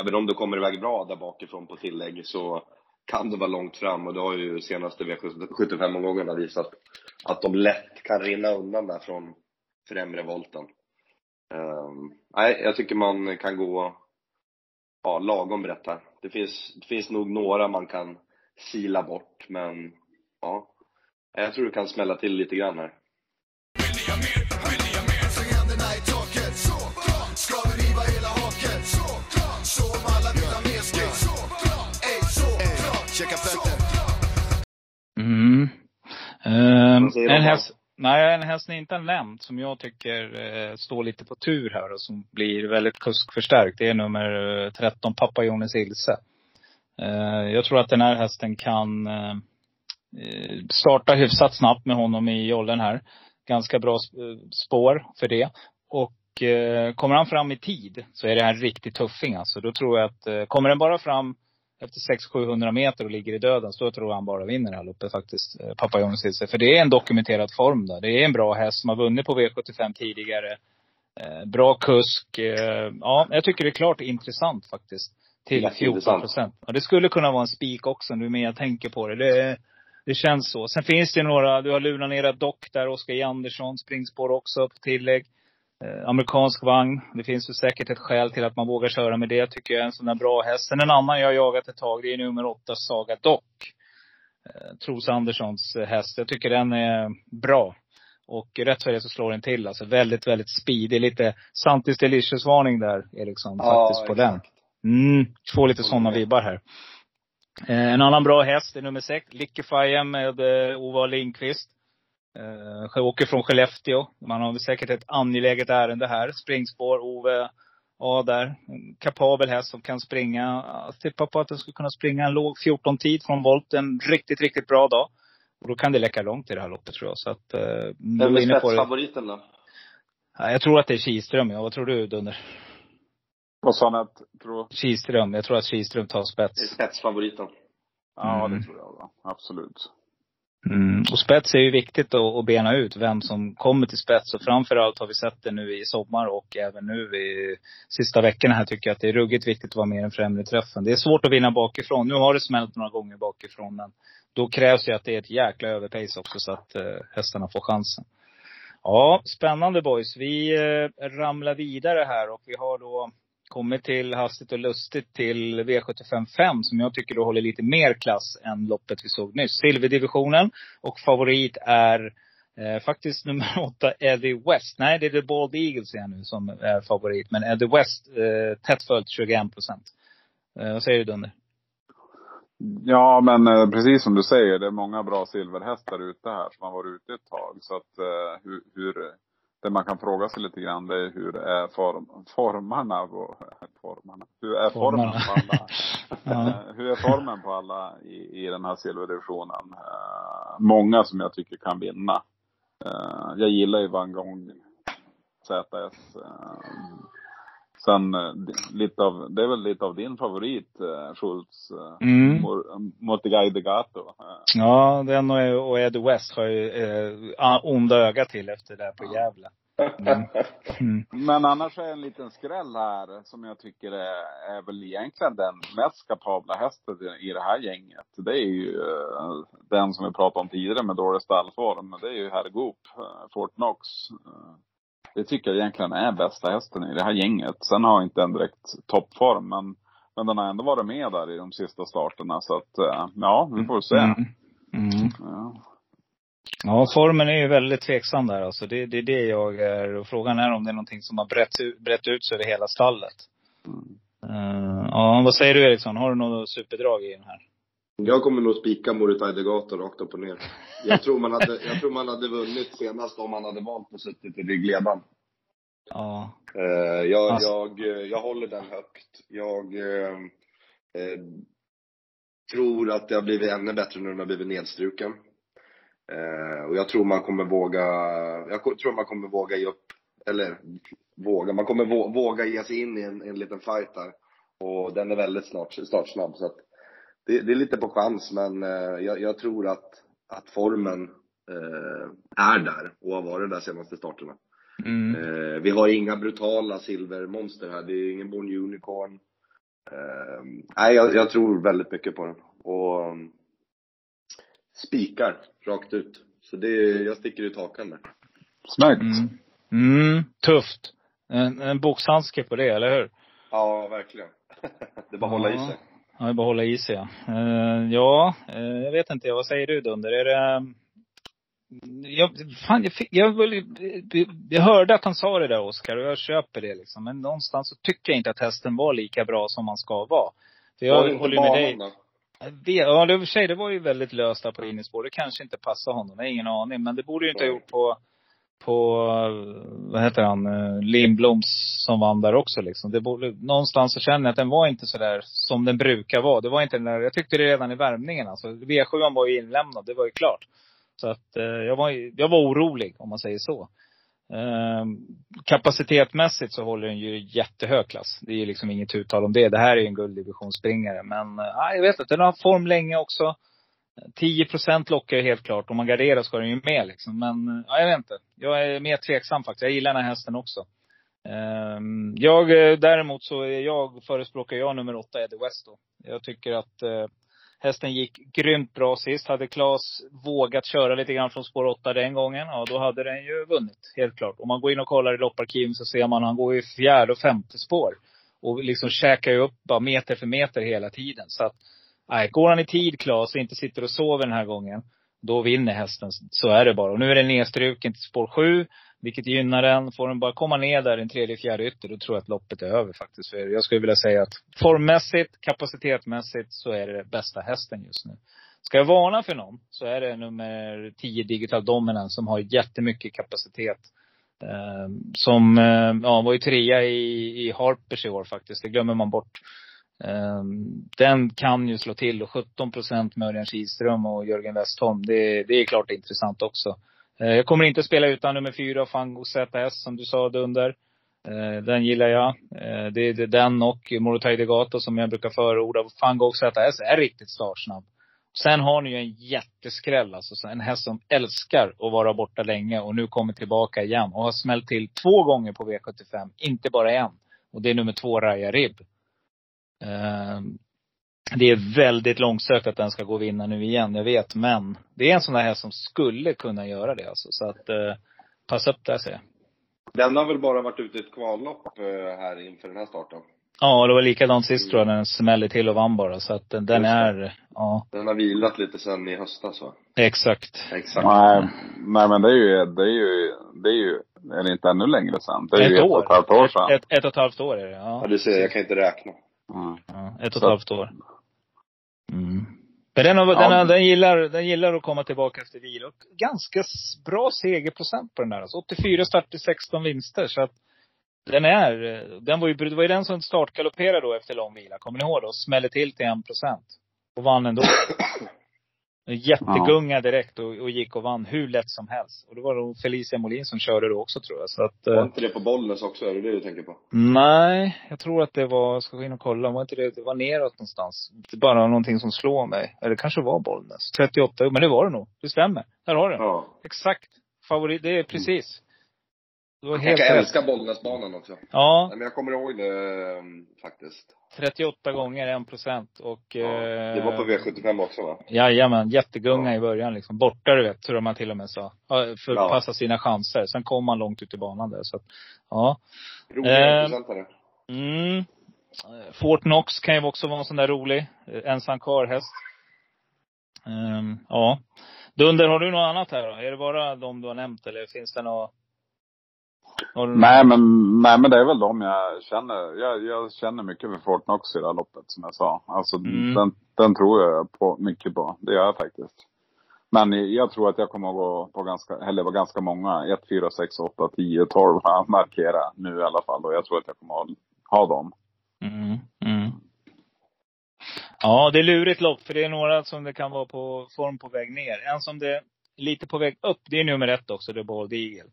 även om det kommer iväg bra där bakifrån på tillägg så kan det vara långt fram och det har ju senaste V75-omgångarna visat att de lätt kan rinna undan där från främre volten. Ehm, nej, jag tycker man kan gå ja, lagom brett här. Det finns, det finns nog några man kan sila bort, men ja. Jag tror det kan smälla till lite grann här. Mm. Ehm, Vad säger en häst, nej, en häst ni inte har nämnt som jag tycker eh, står lite på tur här och som blir väldigt kuskförstärkt. Det är nummer eh, 13, Pappa Jonas Ilse. Eh, jag tror att den här hästen kan eh, eh, starta hyfsat snabbt med honom i åldern här. Ganska bra sp- eh, spår för det. Och eh, kommer han fram i tid så är det här en riktig tuffing alltså. Då tror jag att, eh, kommer den bara fram efter 600-700 meter och ligger i döden, så tror jag han bara vinner det här loppet faktiskt. eh, Pappa Jonas. För det är en dokumenterad form där. Det är en bra häst som har vunnit på V75 tidigare. Eh, bra kusk. Eh, ja, jag tycker det är klart intressant faktiskt. Till 14 Jätteintressant. procent. Och det skulle kunna vara en spik också nu mer jag tänker på det. det. Det känns så. Sen finns det några, du har Luna Nera Dock där, Oskar Andersson, springspår också på tillägg. Eh, amerikansk vagn. Det finns ju säkert ett skäl till att man vågar köra med det, tycker jag. En sån där bra häst. Sen en annan jag jagat ett tag, det är nummer åtta, Saga Dock. Eh, Tros Anderssons eh, häst. Jag tycker den är bra. Och rätt för det så slår den till. Alltså väldigt, väldigt speedig. Lite Santis Delicious-varning där, Eriksson, faktiskt på den. exakt. Mm, får lite sådana vibbar här. Eh, en annan bra häst är nummer sex, Lickefire med eh, Ova Lindqvist. Eh, åker från Skellefteå. Man har väl säkert ett angeläget ärende här. Springspår, Ove. Ja, där. En kapabel häst som kan springa. Jag tippar på att den skulle kunna springa en låg 14-tid från volt. En riktigt, riktigt bra dag. Och då kan det läcka långt i det här loppet tror jag. Så att, eh, Vem är spetsfavoriten då? Ja, Jag tror att det är Kihlström. Ja, vad tror du Dunder? Vad sa ni att, tror Kihlström. Jag tror att Kihlström tar Det är spets. spetsfavoriten. Ja, Mm. det tror jag va. Absolut. Mm. Och spets är ju viktigt att, att bena ut vem som kommer till spets. Och framförallt har vi sett det nu i sommar och även nu i sista veckorna här tycker jag att det är ruggigt viktigt att vara med i den främre träffen. Det är svårt att vinna bakifrån. Nu har det smält några gånger bakifrån men då krävs ju att det är ett jäkla överpace också så att eh, hästarna får chansen. Ja, spännande boys. Vi eh, ramlar vidare här och vi har då kommit till hastigt och lustigt till V75 5 som jag tycker då håller lite mer klass än loppet vi såg nyss. Silverdivisionen. Och favorit är eh, faktiskt nummer åtta, Eddie West. Nej, det är The Bald Eagles igen nu som är favorit. Men Eddie West, eh, tätt följt 21 procent. Eh, vad säger du Dunder? Ja, men eh, precis som du säger, det är många bra silverhästar ute här som har varit ute ett tag. Så att eh, hur, hur, det man kan fråga sig lite grann det är hur är form, formarna på, formarna, hur är formen på alla, Ja. Eh, hur är formen på alla i, i den här silverdivisionen? Eh, många som jag tycker kan vinna. Eh, jag gillar ju Van Gogh ZS. Sen eh, lite av, det är väl lite av din favorit, eh, Schultz, eh, Mm. Mor- Motigai de Gato. Ja, den och, och Ed West har ju eh, onda öga till efter det där på Gävle. Mm. Mm. Men annars är en liten skräll här som jag tycker är, är väl egentligen den mest kapabla hästen i, det här gänget. Det är ju den som vi pratade om tidigare med dålig stallform. Det är ju Herr Goop, eh, Fort Knox. Det tycker jag egentligen är bästa hästen i det här gänget. Sen har inte en direkt toppform, men, men den har ändå varit med där i de sista starterna. Så att, eh, ja, vi får se. Mm. Mm. Ja. Ja, formen är ju väldigt tveksam där alltså. Det, det är det jag är. Och frågan är om det är någonting som har brett, ut- brett ut sig över hela stallet. Eh, ja, vad säger du Eriksson? Har du något superdrag i den här? Jag kommer nog spika Moritai Degato rakt upp och ner. Jag tror, man hade, jag tror man hade vunnit senast om man hade valt att suttit i ryggledaren. Ja. Eh, jag, Alltså- jag, eh, jag håller den högt. Jag eh, eh, tror att det har blivit ännu bättre när den har blivit nedstruken. Eh, och jag tror man kommer våga, jag tror man kommer våga ge upp, eller våga, man kommer vå, våga ge sig in i en, en liten fight där. Och den är väldigt snart, startsnabb så att det, det är lite på chans men eh, jag, jag tror att, att formen eh, är där och har varit där senaste starterna. Mm. Eh, vi har inga brutala silvermonster här. Det är ingen Born Unicorn. Eh, nej, jag, jag tror väldigt mycket på den. Och um, spikar rakt ut. Så det, jag sticker ut hakan där. Snyggt. Mm. Mm. Tufft. En, en boxhandske på det, eller hur? Ja, verkligen. det är bara att hålla i sig. Ja, det är bara att hålla i sig ja. Eh, ja, eh, jag vet inte. Vad säger du Dunder? Är det... Jag, fan, jag, fick, jag, jag hörde att han sa det där Oskar och jag köper det liksom. Men någonstans så tycker jag inte att hästen var lika bra som man ska vara. För Var jag inte håller med dig. då? Ja, det, i och för sig, det var ju väldigt löst där på innerspår. Det kanske inte passar honom. Jag har ingen aning. Men det borde ju inte ha gjort på, på, vad heter han, eh, Lindbloms som vann där också liksom. Det borde, någonstans så känner jag att den var inte sådär som den brukar vara. Det var inte den där, jag tyckte det redan i värmningen alltså. V7 var ju inlämnad, det var ju klart. Så att eh, jag var, jag var orolig om man säger så. Eh, kapacitetmässigt så håller den ju jättehög klass. Det är ju liksom inget uttal om det. Det här är ju en gulddivisionsspringare. Men eh, jag vet inte, den har haft form länge också. 10 procent lockar ju helt klart. Om man garderar ska den ju med liksom. Men ja, jag vet inte. Jag är mer tveksam faktiskt. Jag gillar den här hästen också. Ehm, jag eh, däremot så är jag, förespråkar jag nummer åtta, Eddie West då. Jag tycker att eh, hästen gick grymt bra sist. Hade Claes vågat köra lite grann från spår åtta den gången, ja då hade den ju vunnit. Helt klart. Om man går in och kollar i lopparkiven så ser man att han går i fjärde och femte spår. Och liksom käkar ju upp bara meter för meter hela tiden. Så att, nej, går han i tid Claes och inte sitter och sover den här gången, då vinner hästen. Så är det bara. Och nu är den nedstruken till spår sju. Vilket gynnar den. Får den bara komma ner där den tredje, fjärde ytter, då tror jag att loppet är över faktiskt. För jag skulle vilja säga att formmässigt, kapacitetmässigt, så är det bästa hästen just nu. Ska jag varna för någon, så är det nummer 10 Digital Dominance som har jättemycket kapacitet. Eh, som, eh, ja, var ju trea i, i Harpers i år faktiskt. Det glömmer man bort. Ehm, den kan ju slå till och 17 procent med Örjan Kihlström och Jörgen Westholm. Det, det är klart intressant också. Ehm, jag kommer inte spela utan nummer fyra, Fango ZS, som du sa Dunder. Ehm, den gillar jag. Det är den och Morotai Degato som jag brukar förorda. Fango ZS är riktigt startsnabb. Sen har ni ju en jätteskräll alltså. En häst som älskar att vara borta länge och nu kommer tillbaka igen. Och har smällt till två gånger på V75, inte bara en. Och det är nummer två, Raja Ribb. Eh, Det är väldigt långsökt att den ska gå och vinna nu igen, jag vet. Men det är en sån där häst som skulle kunna göra det alltså. Så att, eh, passa upp där säger jag. Den har väl bara varit ute i ett kvallopp eh, här inför den här starten. Ja, det var likadant sist tror jag, när den smällde till och vann bara. Så att den, den är, ja, Den har vilat lite sen i höstas va? exakt. Exakt. Nej, nej men det är ju, det är ju, det är ju, är det inte ännu längre sedan? Det är Ett ju ett år. och ett halvt år sedan. Ett, ett och ett halvt år är det, Ja, ja. du ser, jag kan inte räkna. Mm. ja ett och ett halvt år. Mm. Men den, har, Ja. den, har, den, gillar, den gillar att komma tillbaka efter vila. Och ganska bra segerprocent på den där. Alltså 84 starter, 16 vinster. Så att den är, eh, den var ju, det var ju den som startgalopperade då efter lång vila. Kommer ni ihåg då? Smällde till till 1 procent. Och vann ändå. Jättegunga direkt och, och gick och vann hur lätt som helst. Och det var nog Felicia Molin som körde då också tror jag. Så att, Var eh, inte det på Bollnäs också? Är det det du tänker på? nej, jag tror att det var, jag ska gå in och kolla, var inte det, det var neråt någonstans. Det bara någonting som slår mig. Eller det kanske var Bollnäs. 38, men det var det nog. Det stämmer. Där har du. Ja. Exakt. Favorit, det är precis. Det var Jag helt kan rätt. älska Bollnäsbanan också. Ja, Nej, men jag kommer ihåg det eh, faktiskt. 38 gånger 1 procent och... Ja. Det var på V75 också va? Jajamän, jättegunga Ja. i början liksom. Borta du vet, tror man till och med sa. För att Ja. passa sina chanser. Sen kom man långt ut i banan där så att, ja. Roliga Eh. Mm. Eh, Fort Knox kan ju också vara en sån där rolig. eh, Ensam karlhäst. Ehm, ja. Dunder, har du något annat här då? Är det bara de du har nämnt eller finns det något? Du Nej men, nej men det är väl de jag känner. Jag, jag känner mycket för Fort Knox i det här loppet som jag sa. Alltså Mm. den, den tror jag på, mycket på. Det gör jag faktiskt. Men jag tror att jag kommer att gå på ganska, eller vara ganska många. 1, 4, 6, 8, 10, 12 har jag markerat nu i alla fall. Och jag tror att jag kommer att ha dem. Mm, mm. Ja, det är lurigt lopp. För det är några som det kan vara på form på väg ner. En som det lite på väg upp, det är nummer ett också, det är Bald Eagle.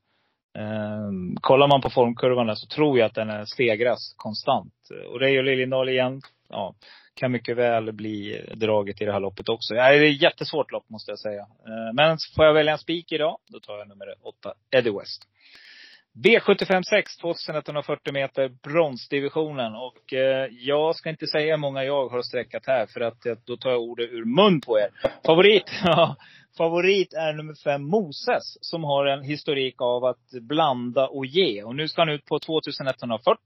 Um, kollar man på formkurvan där så tror jag att den stegras konstant. Och Reijo Liljendahl igen, ja, kan mycket väl bli draget i det här loppet också. Ja, det är ett jättesvårt lopp måste jag säga. Ehm, men får jag välja en spik idag, då tar jag nummer åtta, Eddie West. B75 6, 2140 meter, bronsdivisionen. Och eh, jag ska inte säga hur många jag har sträckat här, för att då tar jag ordet ur mun på er. Favorit? Ja, favorit är nummer fem Moses, som har en historik av att blanda och ge. Och nu ska han ut på 2140.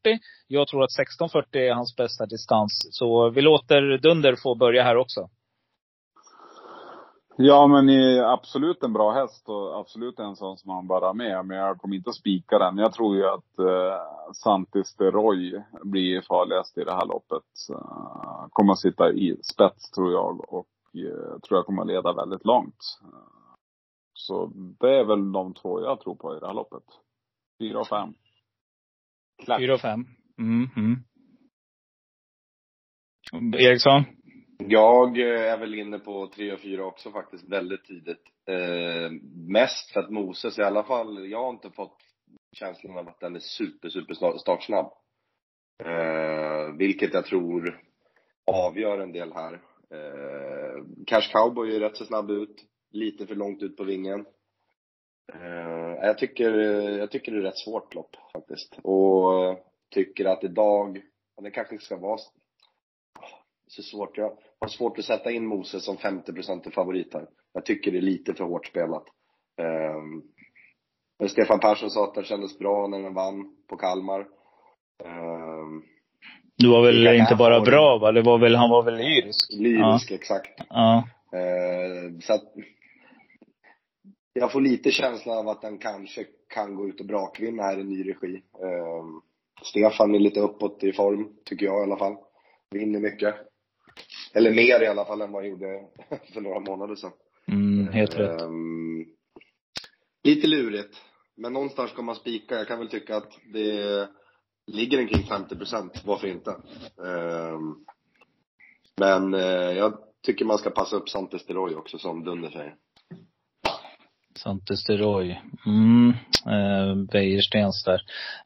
Jag tror att 1640 är hans bästa distans. Så vi låter Dunder få börja här också. Ja men är absolut en bra häst och absolut en sån som man bara har med. Men jag kommer inte att spika den. Jag tror ju att eh, Santis de Roy blir farligast i det här loppet. Uh, kommer att sitta i spets tror jag och eh, tror jag kommer att leda väldigt långt. Så det är väl de två jag tror på i det här loppet. Fyra och fem. Klart. Fyra och fem. Mm, mm. Eriksson? Jag eh, är väl inne på 3 och 4 också faktiskt, väldigt tidigt. Eh, mest för att Moses i alla fall, jag har inte fått känslan av att den är super, super startsnabb. Eh, vilket jag tror avgör en del här. Eh, Cash Cowboy är rätt så snabb ut, lite för långt ut på vingen. Eh, jag tycker, jag tycker det är rätt svårt lopp faktiskt. Och eh, tycker att idag, det kanske inte ska vara så svårt. Jag har svårt att sätta in Moses som 50% favorit här. Jag tycker det är lite för hårt spelat. Eh, men Stefan Persson sa att det kändes bra när den vann på Kalmar. Ehm, du var väl Ja, inte bara bra va? Det var väl, han var väl lyrisk? lyrisk, exakt. Ja. Ehm, så att jag får lite känslan av att den kanske kan gå ut och brakvinna här i ny regi. Ehm, Stefan är lite uppåt i form, tycker jag i alla fall. Vinner mycket. Eller mer i alla fall än vad han gjorde för några månader sedan. Mm, helt rätt. Ehm, lite lurigt. Men någonstans ska man spika. Jag kan väl tycka att det ligger den kring 50 procent. Varför inte? Ehm, men eh, jag tycker man ska passa upp Santes de Roy också, som Dunder säger. Santes de Roy. Mm. Eh, Wäjerstens där.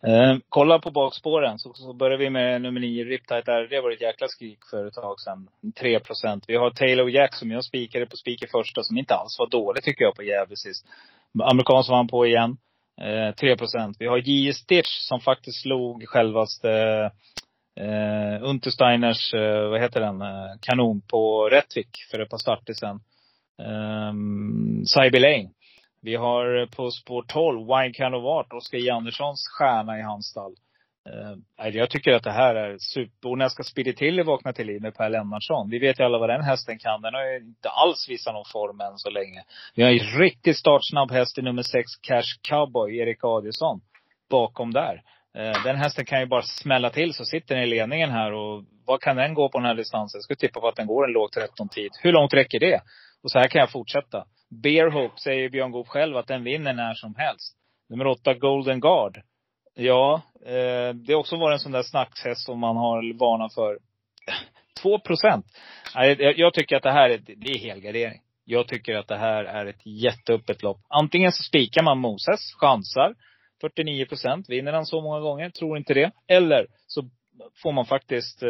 Eh, kolla på bakspåren så, så börjar vi med nummer 9, Riptide där. Det var ett jäkla skrik för ett tag sedan. 3 procent. Vi har Taylor Jack som jag spikade på spik i första som inte alls var dålig tycker jag på Gävle sist. Amerikan som vann på igen. Eh, 3 procent. Vi har J.E. Stitch som faktiskt slog självaste eh, Untersteiners, eh, vad heter den, eh, kanon på Rättvik för ett par starter sen. Ehm, um, Cyber Lane. Vi har eh, på spår 12, Wine Kind of Art, Oskar J. Anderssons stjärna i hans stall. Eh, jag tycker att det här är super. Och när jag ska Speedy till, vakna till liv med Per Lennartsson. Vi vet ju alla vad den hästen kan. Den har ju inte alls visat någon form än så länge. Vi har en riktigt startsnabb häst i nummer 6, Cash Cowboy, Erik Adielsson. Bakom där. Eh, Den hästen kan ju bara smälla till så sitter den i ledningen här och vad kan den gå på den här distansen? Jag skulle tippa på att den går en låg 13-tid. Hur långt räcker det? Och så här kan jag fortsätta. Bear Hope säger Björn Goop själv att den vinner när som helst. Nummer åtta, Golden Guard. Ja, eh, det har också varit en sån där snackshäst som man har varnat för. 2 procent. Jag, jag tycker att det här är, det är helgardering. Jag tycker att det här är ett jätteöppet lopp. Antingen så spikar man Moses, chansar. 49 procent. Vinner han så många gånger? Tror inte det. Eller så får man faktiskt eh,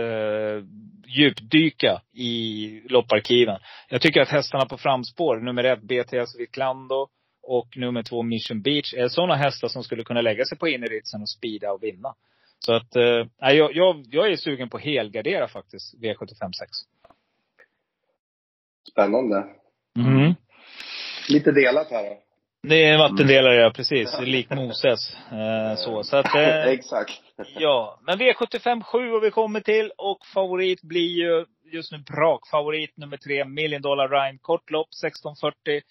djupdyka i lopparkiven. Jag tycker att hästarna på framspår, nummer ett BTS Vitlando och nummer två Mission Beach, är sådana hästar som skulle kunna lägga sig på inneritsen och speeda och vinna. Så att, eh, jag, jag, jag är sugen på helgardera faktiskt V75 6. Spännande. Mm. Lite delat här då. Det är en vattendelare, ja precis. Lik Moses. Eh, så. så att, eh, Exakt. Ja, men V75 7 och vi kommer till. Och favorit blir ju just nu brakfavorit nummer tre, Million Dollar Rhyme. Kort lopp, 1640.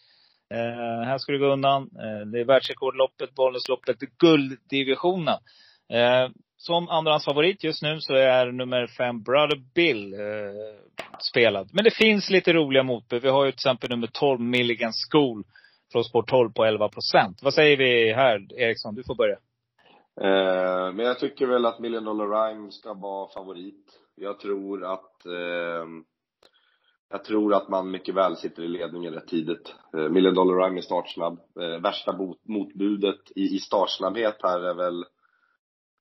Eh, här ska det gå undan. Eh, det är världsrekordloppet, Bollnäsloppet, gulddivisionen. Eh, som andrahandsfavorit just nu så är nummer fem, Brother Bill, eh, spelad. Men det finns lite roliga motbud. Vi har ju till exempel nummer 12, Milligan School, från spår 12 på 11 procent. Vad säger vi här, Eriksson? Du får börja. Eh, men jag tycker väl att Million Dollar Rhyme ska vara favorit. Jag tror att eh, jag tror att man mycket väl sitter i ledningen rätt tidigt. Eh, Million Dollar Rhyme är startsnabb. Eh, värsta mot, motbudet i, i startsnabbhet här är väl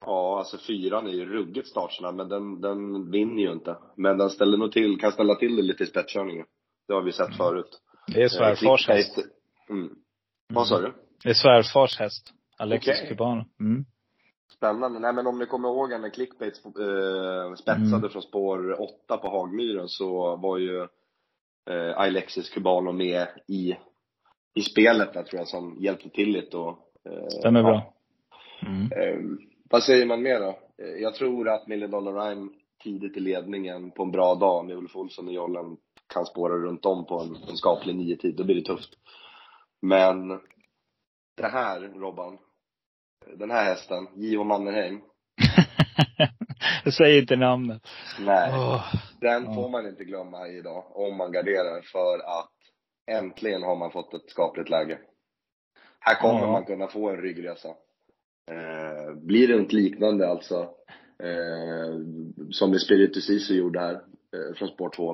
Ja, alltså fyran är ju ruggigt startsnabb, men den, den vinner ju inte. Men den ställer nog till, kan ställa till det lite i spetskörningen. Det har vi sett förut. Det är svärfars Eh, häst. Mm. Vad sa du? Det är svärfars häst. Alexis Okej. Cubano. Mm. Spännande. Nej men om ni kommer ihåg när Clickbait eh, spetsade Mm. från spår 8 på Hagmyren så var ju eh, Alexis Cubano med i, i spelet där tror jag som hjälpte till lite och eh, Stämmer bra. Mm. Eh, vad säger man mer då? Eh, jag tror att Million Dollar Rhyme tidigt i ledningen på en bra dag med Ulf Olsson och Jollen kan spåra runt om på en, en skaplig nio tid. Då blir det tufft. Men det här, Robban. Den här hästen, Gio Mannerheim. Jag säger inte namnet. Nej. Åh. Den får man inte glömma idag, om man garderar, för att äntligen har man fått ett skapligt läge. Här kommer Ja. man kunna få en ryggresa. Eh, blir det något liknande alltså, eh, som Espiritu Sisu gjorde här, eh, från spår 2,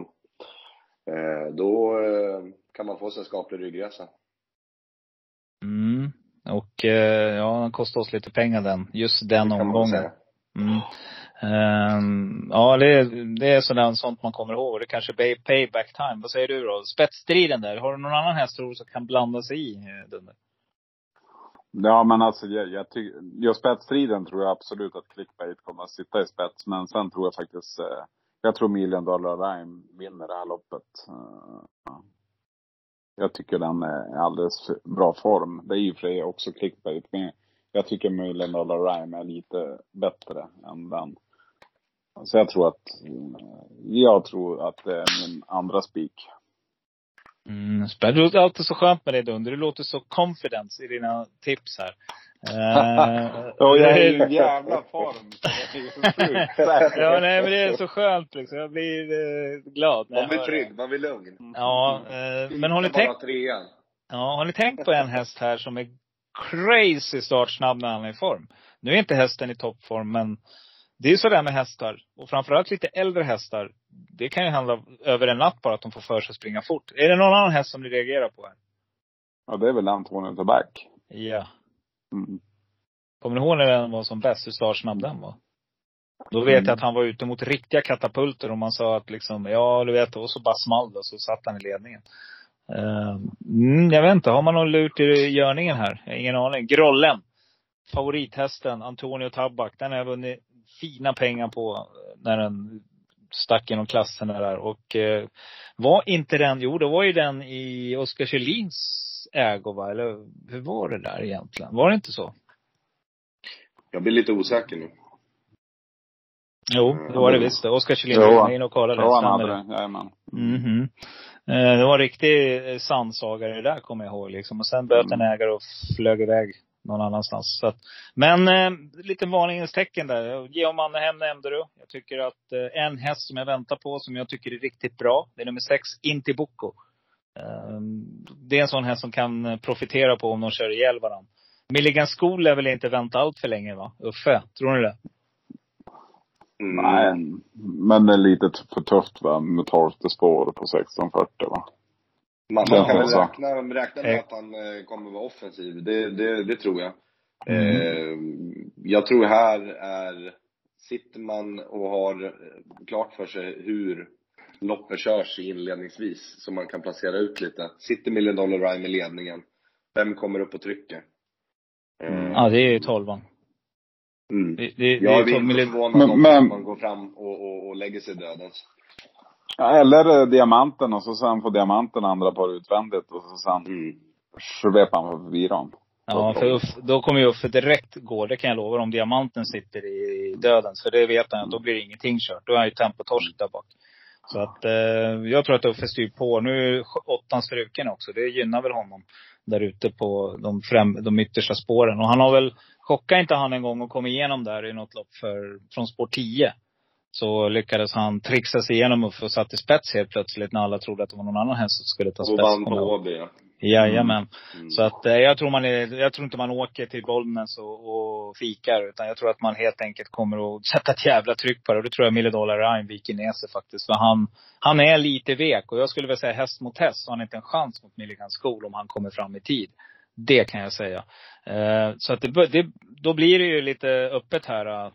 eh, då eh, kan man få sig en skaplig ryggresa. Mm. Och eh, ja, den kostade oss lite pengar den. Just den omgången. Mm. Ehm, ja, det, det är sådär, sånt man kommer ihåg. Det kanske är payback time. Vad säger du då? Spetsstriden där. Har du någon annan häst som kan blanda sig i, eh, Dunder? Ja men alltså jag, jag tycker, just spetsstriden tror jag absolut att clickbait kommer att sitta i spets. Men sen tror jag faktiskt, eh, jag tror Million Dollar Rhyme vinner det här loppet. Uh, jag tycker den är i alldeles för bra form. Det är ju för också clickbait. Men jag tycker Million Dollar Rhyme är lite bättre än den. Så jag tror att, eh, jag tror att det är min andra spik. Mm, spännande. Det låter alltid så skönt med dig Dunder. Du låter så confident i dina tips här. Och jag är i en jävla form. Ja, nej men det är så skönt liksom. Jag blir eh, glad när Man blir trygg, man blir lugn. Ja, eh, men har ni tänkt, ja, har ni tänkt på en häst här som är crazy startsnabb när han är i form? Nu är inte hästen i toppform, men det är ju sådär med hästar. Och framförallt lite äldre hästar. Det kan ju handla över en natt bara att de får för sig att springa fort. Är det någon annan häst som ni reagerar på här? Ja, det är väl Antonio Toback. Ja. Mm. Kommer ni ihåg när den var som bäst, hur startsnabb den var? Då vet jag att han var ute mot riktiga katapulter och man sa att liksom, ja du vet, och så bara small och så satt han i ledningen. Uh, mm, jag vet inte, har man någon lurt i görningen här? Ingen aning. Grollen. Favorithästen, Antonio Tabak. Den har jag vunnit fina pengar på eh, när den stack genom klasserna där. Och eh, var inte den, jo det var ju den i Oskar Kjellins ägo va? Eller hur var det där egentligen? Var det inte så? Jag blir lite osäker nu. Jo, det var det visst. Oskar Kjellin Jo, var inne och kollade. Ja, han hade det? Jajamän. Mhm. Eh, Det var en riktig eh, sandsaga det där kommer jag ihåg liksom. Och sen böt en ägare och flög iväg någon annanstans. Så att, men eh, lite varningens tecken där. Georg Mannerhem nämnde du. Jag tycker att eh, en häst som jag väntar på, som jag tycker är riktigt bra, det är nummer sex, Intibucco. Eh, det är en sån häst som kan eh, profitera på om de kör ihjäl varandra. Milligan School lär väl inte vänta allt för länge va? Uffe, tror ni det? Mm. Nej, men det är lite för tufft va, med tolfte spår på 1640 va. Man, kan väl så. räkna, räkna med Eh. att han eh, kommer vara offensiv. Det, det, det tror jag. Mm. Eh, jag tror här är, sitter man och har klart för sig hur loppet körs inledningsvis, så man kan placera ut lite. Sitter Million Dollar Rhyme i ledningen, vem kommer upp och trycker? Eh, Ja, det är ju tolvan. mm. Det, det, det Jag är är ju inte förvånad om men- man går fram och, och, och lägger sig dödens. Ja, eller eh, diamanten och så sen får diamanten andra par utvändigt och så sen Mm. svepar han förbi dem. Ja, för Uff, då kommer ju Uffe direkt gå. Det kan jag lova om diamanten sitter i dödens. För det vet han att då blir ingenting kört. Då är han ju tempotorsk där bak. Så att eh, jag tror att Uffe styr på. Nu är åttan struken också. Det gynnar väl honom där ute på de, främ, de yttersta spåren. Och han har väl, chockade inte han en gång och kom igenom där i något lopp för, från spår 10. Så lyckades han trixa sig igenom och satt i spets helt plötsligt när alla trodde att det var någon annan häst som skulle ta Och spets. vann Kommer på. Åby, ja. Jajamän. Mm. Så att eh, jag tror man är, jag tror inte man åker till Bollnäs och, och fikar. Utan jag tror att man helt enkelt kommer att sätta ett jävla tryck på det. Och det tror jag Mille Dollar Ryan viker ner sig faktiskt. För han, han är lite vek. Och jag skulle väl säga häst mot häst så har han inte en chans mot Milligan School om han kommer fram i tid. Det kan jag säga. Eh, så att det, det, då blir det ju lite öppet här.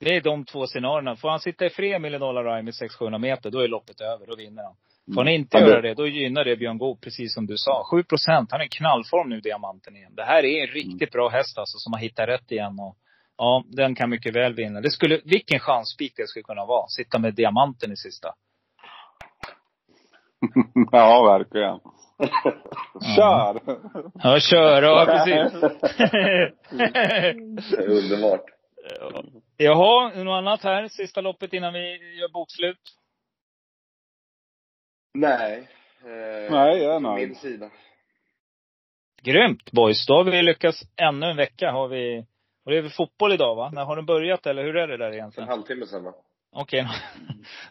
Det är de två scenarierna. Får han sitta i fred Mille Dollar Ryan med 600-700 meter, då är loppet över. Då vinner han. Får han inte det- göra det, då gynnar det Björn Goop, precis som du sa. 7 procent, han är i knallform nu, Diamanten igen. Det här är en riktigt bra häst alltså, som har hittat rätt igen. Och, ja, den kan mycket väl vinna. Det skulle, vilken chansspik det skulle kunna vara. Sitta med Diamanten i sista. ja, verkligen. Kör! Ja, kör, ja precis. Är underbart. Jaha, något annat här? Sista loppet innan vi gör bokslut. Nej. Eh, Nej, jag är nöjd. min sida. Grymt boys. Då har vi lyckats ännu en vecka. Har vi, och det är väl fotboll idag va? När har den börjat eller hur är det där En egentligen? halvtimme sedan va? Okej.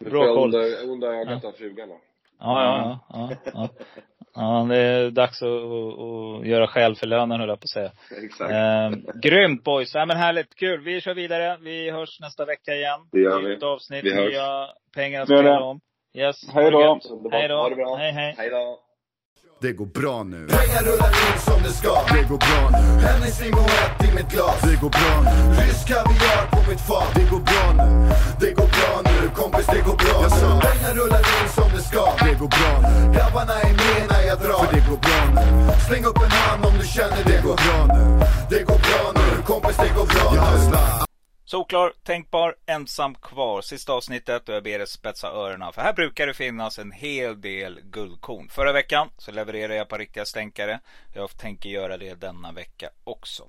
Nu Bra får jag koll. onda, onda ögat av frugan då. Ja, ja, ja, ja, ja. Ja, det är dags att, att, att göra skäl för lönen höll jag på att säga. Exakt. Eh, grymt boys! Ja, men härligt, kul. Vi kör vidare. Vi hörs nästa vecka igen. Det gör vi. Nytt avsnitt, Vi hörs. nya pengar att spela om. Yes. Hej då. Hej då. Ha det bra. Hej, hej. Hej då. Det går bra nu. Pengar rullar in som det ska. Det går bra nu. Hennes limon ett i mitt glas. Det går bra nu. Rysk kaviar på mitt fat. Det går bra nu. Det går bra nu, kompis det går bra Jag nu. Pengar rullar in som det ska. Det går bra nu. Grabbarna är med när jag drar. För det går bra nu. Släng upp en hand om du känner det Det går bra nu. Det går bra nu, kompis det går bra nu. Solklar, tänkbar, ensam kvar. Sista avsnittet och jag ber er spetsa öronen. För här brukar det finnas en hel del guldkorn. Förra veckan så levererade jag på riktiga stänkare. Jag tänker göra det denna vecka också.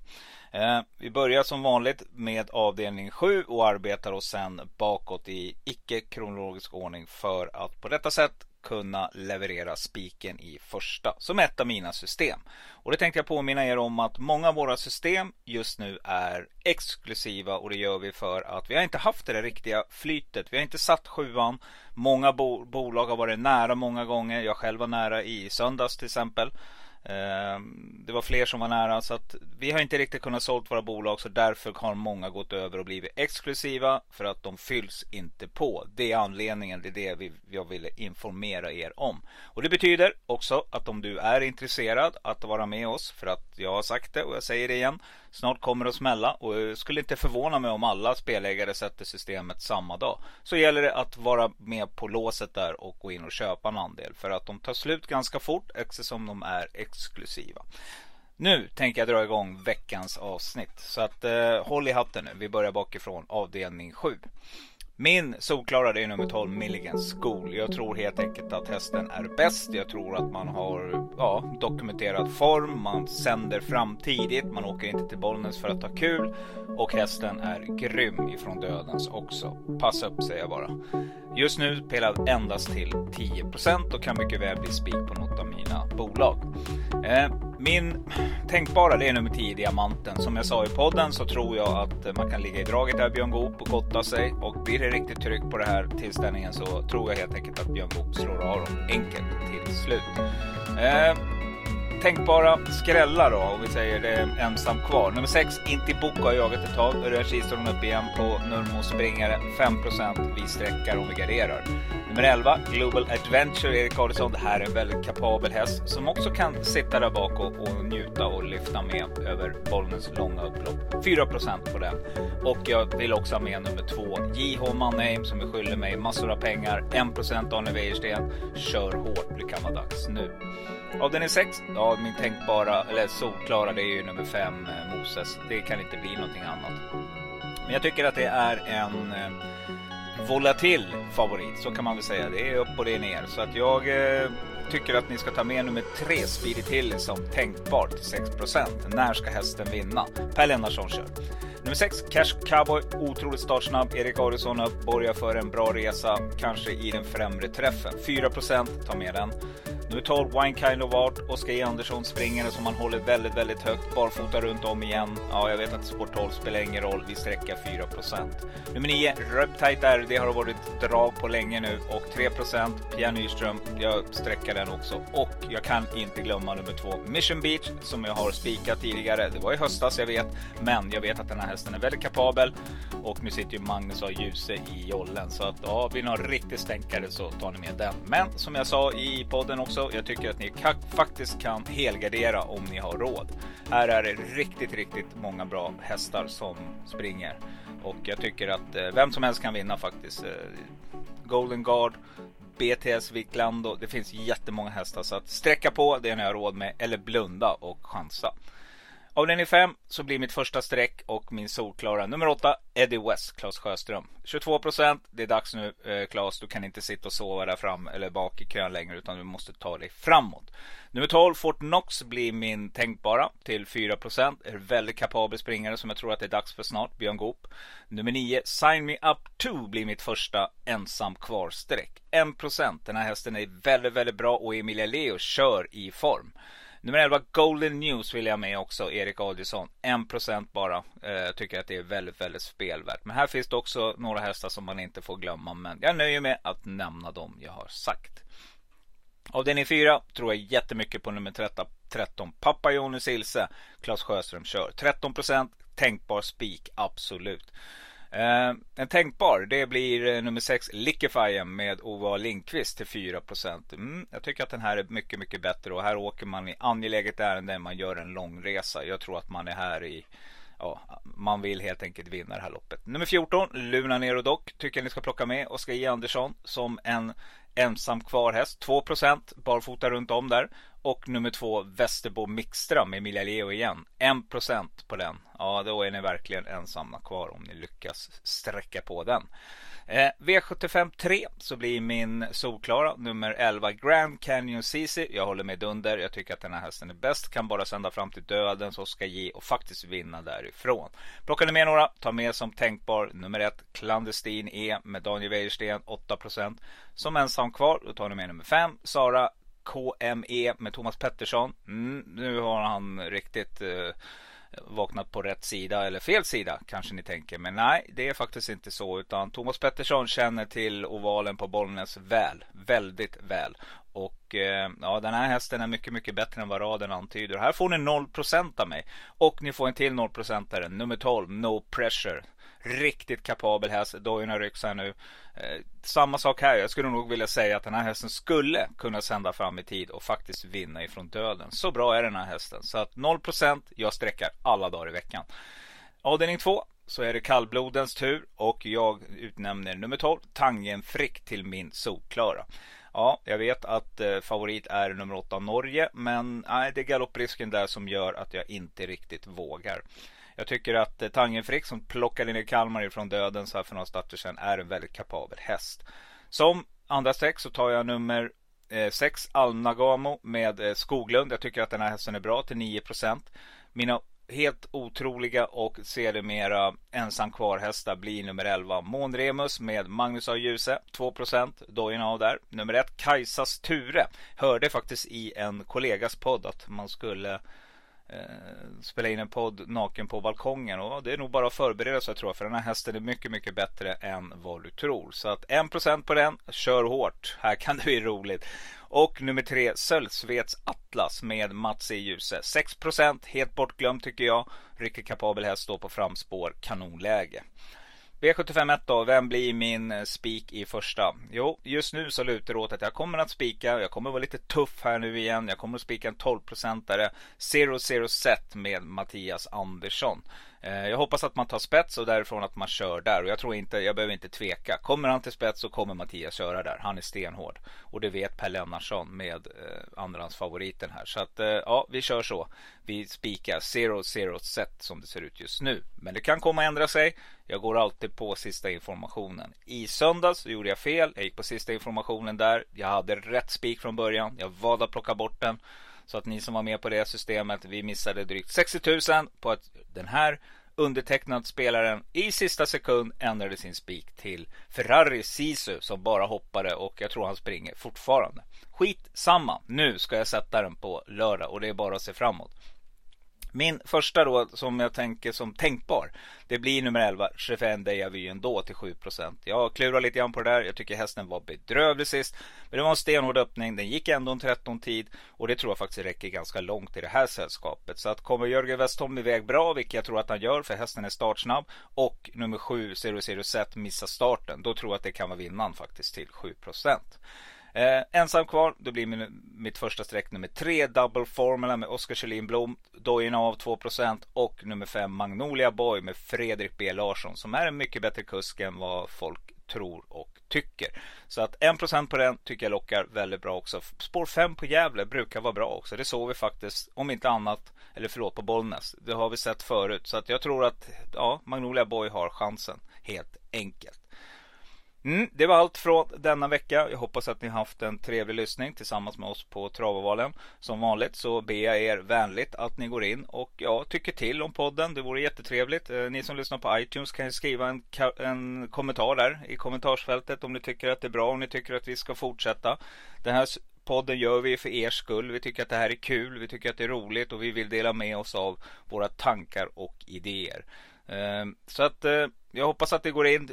Eh, vi börjar som vanligt med avdelning 7 och arbetar oss sen bakåt i icke-kronologisk ordning för att på detta sätt kunna leverera spiken i första som ett av mina system. Och det tänkte jag påminna er om att många av våra system just nu är exklusiva och det gör vi för att vi har inte haft det där riktiga flytet. Vi har inte satt sjuan. Många bo- bolag har varit nära många gånger. Jag själv var nära i söndags till exempel. Ehm, det var fler som var nära så att vi har inte riktigt kunnat sålt våra bolag så därför har många gått över och blivit exklusiva för att de fylls inte på. Det är anledningen, det är det vi, jag ville informera er om. Och det betyder också att om du är intresserad att vara med oss för att jag har sagt det och jag säger det igen. Snart kommer det att smälla och jag skulle inte förvåna mig om alla spelägare sätter systemet samma dag. Så gäller det att vara med på låset där och gå in och köpa en andel för att de tar slut ganska fort eftersom de är exklusiva. Nu tänker jag dra igång veckans avsnitt. Så att eh, håll i hatten nu. Vi börjar bakifrån avdelning 7. Min solklara är nummer 12 Milligan School. Jag tror helt enkelt att hästen är bäst. Jag tror att man har ja, dokumenterad form. Man sänder fram tidigt. Man åker inte till Bollnäs för att ha kul. Och hästen är grym ifrån dödens också. Passa upp säger jag bara. Just nu spelar jag endast till 10% och kan mycket väl bli spik på något av mina bolag. Eh, min tänkbara det är nummer 10 Diamanten. Som jag sa i podden så tror jag att man kan ligga i draget där Björn Goop och gotta sig. Och blir det riktigt tryck på den här tillställningen så tror jag helt enkelt att Björn Goop slår av dem enkelt till slut. Eh, tänkbara skrällar då, om vi säger det är ensam kvar. Nummer 6, Intibuco har jagat ett tag. Örjan Kihlström upp igen på Nurmos springare. 5% vi sträckar om vi garderar. Nummer 11, Global Adventure, Erik Adielsson. Det här är en väldigt kapabel häst som också kan sitta där bak och, och njuta och lyfta med över bollens långa upplopp. 4% på den. Och jag vill också ha med nummer 2, JH Mannheim som är skyldig mig massor av pengar. 1% Wäjersten. Kör hårt, det kan vara dags nu. Av den är 6, ja min tänkbara, eller solklara, det är ju nummer 5, eh, Moses. Det kan inte bli någonting annat. Men jag tycker att det är en eh, volatil favorit, så kan man väl säga. Det är upp och det är ner. Så att jag eh, tycker att ni ska ta med nummer 3, Speedy Tilly, som tänkbar till 6% När ska hästen vinna? Per Lennartsson kör. Nummer 6, Cash Cowboy. Otroligt startsnabb. Erik Adielsson upp, borgar för en bra resa. Kanske i den främre träffen. 4% ta med den. Nummer 12, Wine Kind of Art. Oskar E. Andersson springare som man håller väldigt, väldigt högt. Barfota runt om igen. Ja, jag vet att sport 12 spelar ingen roll. Vi sträcker 4% Nummer 9, Reptite R. Det har varit drag på länge nu. Och 3 Pia Nyström. Jag sträcker den också. Och jag kan inte glömma nummer 2, Mission Beach. Som jag har spikat tidigare. Det var i höstas, jag vet. Men jag vet att den här hästen är väldigt kapabel. Och nu sitter ju Magnus och Ljuse i jollen. Så att ja, vill ni ha riktigt riktig stänkare så tar ni med den. Men som jag sa i podden också, jag tycker att ni faktiskt kan helgardera om ni har råd. Här är det riktigt, riktigt många bra hästar som springer. Och jag tycker att eh, vem som helst kan vinna faktiskt. Eh, Golden Guard, BTS Wiklando. Det finns jättemånga hästar så att sträcka på det ni har råd med eller blunda och chansa. Av linje 5 så blir mitt första streck och min solklara nummer 8 Eddie West, Claes Sjöström. 22 procent. Det är dags nu eh, Claes, du kan inte sitta och sova där fram eller bak i kön längre utan du måste ta dig framåt. Nummer 12 Fort Knox blir min tänkbara till 4 procent. Är väldigt kapabel springare som jag tror att det är dags för snart, Björn Goop. Nummer 9 Sign Me Up 2 blir mitt första ensam kvar streck. 1 procent. Den här hästen är väldigt, väldigt bra och Emilia Leo kör i form. Nummer 11, Golden News vill jag med också, Erik Adielsson. 1% bara. Eh, tycker att det är väldigt, väldigt spelvärt. Men här finns det också några hästar som man inte får glömma. Men jag nöjer med att nämna dem jag har sagt. Av den i fyra tror jag jättemycket på nummer 13, 13 Pappa Jonas Ilse. Claes Sjöström kör. 13% tänkbar spik, absolut. Eh, en tänkbar, det blir eh, nummer 6 Lickifyen med Ove Lindqvist till 4 mm, Jag tycker att den här är mycket, mycket bättre och här åker man i angeläget ärende. Man gör en lång resa. Jag tror att man är här i Ja, man vill helt enkelt vinna det här loppet. Nummer 14, Luna Nero Doc, tycker jag ni ska plocka med. Oskar J. Andersson som en ensam kvar häst. 2% barfota runt om där. Och nummer två Västerbo Mixtra med Emilia Leo igen. 1% på den. Ja, då är ni verkligen ensamma kvar om ni lyckas sträcka på den. Eh, V75 3 så blir min solklara nummer 11 Grand Canyon CC. Jag håller med Dunder. Jag tycker att den här hästen är bäst. Kan bara sända fram till döden så ska ge och faktiskt vinna därifrån. Plockar ni med några, ta med som tänkbar nummer 1 Clandestine E med Daniel Wäjersten 8%. Som ensam kvar, då tar ni med nummer 5 Sara KME med Thomas Pettersson. Mm, nu har han riktigt eh, vaknat på rätt sida eller fel sida kanske ni tänker. Men nej, det är faktiskt inte så. Utan Thomas Pettersson känner till ovalen på Bollnäs väl. Väldigt väl. Och eh, ja, den här hästen är mycket, mycket bättre än vad raden antyder. Här får ni 0% av mig. Och ni får en till 0% nummer 12, No Pressure. Riktigt kapabel häst. Dojorna rycks här nu. Eh, samma sak här. Jag skulle nog vilja säga att den här hästen skulle kunna sända fram i tid och faktiskt vinna ifrån döden. Så bra är den här hästen. Så att 0% jag sträckar alla dagar i veckan. Avdelning 2 så är det kallblodens tur och jag utnämner nummer 12 Tangen Frick till min solklara. Ja, jag vet att eh, favorit är nummer 8 Norge, men nej, det är galopprisken där som gör att jag inte riktigt vågar. Jag tycker att eh, Tangenfrick som plockade ner Kalmar ifrån döden så här för några starter sedan är en väldigt kapabel häst. Som andra streck så tar jag nummer 6 eh, Alnagamo med eh, Skoglund. Jag tycker att den här hästen är bra till 9% Mina helt otroliga och sedermera ensam kvar hästar blir nummer 11 Månremus med Magnus A. Djuse 2 % Dojen av där. Nummer 1 Kajsas Ture. Hörde faktiskt i en kollegas podd att man skulle eh, Eh, spela in en podd naken på balkongen. Och det är nog bara att förbereda sig tror jag. För den här hästen är mycket, mycket bättre än vad du tror. Så att 1% på den, kör hårt. Här kan det bli roligt. Och nummer tre, Sölvsvets Atlas med Mats i ljuset. 6% helt bortglömt tycker jag. Riktigt kapabel häst står på framspår, kanonläge. V751 då, vem blir min eh, spik i första? Jo, just nu så lutar det åt att jag kommer att spika. Jag kommer att vara lite tuff här nu igen. Jag kommer att spika en 12-procentare. 0-0 set med Mattias Andersson. Eh, jag hoppas att man tar spets och därifrån att man kör där. Och jag tror inte, jag behöver inte tveka. Kommer han till spets så kommer Mattias köra där. Han är stenhård. Och det vet Per Lennartsson med eh, andrahandsfavoriten här. Så att eh, ja, vi kör så. Vi spikar 0-0 set som det ser ut just nu. Men det kan komma att ändra sig. Jag går alltid på sista informationen. I söndags gjorde jag fel. Jag gick på sista informationen där. Jag hade rätt spik från början. Jag valde att plocka bort den. Så att ni som var med på det systemet, vi missade drygt 60 000 på att den här undertecknad spelaren i sista sekund ändrade sin spik till Ferrari Sisu som bara hoppade och jag tror han springer fortfarande. Skit samma. Nu ska jag sätta den på lördag och det är bara att se framåt. Min första då som jag tänker som tänkbar. Det blir nummer 11, Chefen Dejavy ändå till 7%. Jag klurar lite grann på det där. Jag tycker hästen var bedrövlig sist. Men det var en stenhård öppning. Den gick ändå en 13 tid. Och det tror jag faktiskt räcker ganska långt i det här sällskapet. Så att kommer Jörgen Westholm iväg bra, vilket jag tror att han gör för hästen är startsnabb. Och nummer 7, Zero Zero Set missar starten. Då tror jag att det kan vara vinnaren faktiskt till 7%. Eh, ensam kvar, då blir min, mitt första streck nummer 3, Double Formula med Oskar Kjellin Blom, Dojorna av 2% och nummer 5, Magnolia Boy med Fredrik B Larsson som är en mycket bättre kusk än vad folk tror och tycker. Så att 1% på den tycker jag lockar väldigt bra också. Spår 5 på Gävle brukar vara bra också. Det såg vi faktiskt, om inte annat, eller förlåt på Bollnäs. Det har vi sett förut. Så att jag tror att ja, Magnolia Boy har chansen helt enkelt. Mm, det var allt från denna vecka. Jag hoppas att ni har haft en trevlig lyssning tillsammans med oss på Travovalen. Som vanligt så ber jag er vänligt att ni går in och ja, tycker till om podden. Det vore jättetrevligt. Eh, ni som lyssnar på iTunes kan ju skriva en, en kommentar där i kommentarsfältet om ni tycker att det är bra, om ni tycker att vi ska fortsätta. Den här podden gör vi för er skull. Vi tycker att det här är kul, vi tycker att det är roligt och vi vill dela med oss av våra tankar och idéer. Eh, så att eh, jag hoppas att det går in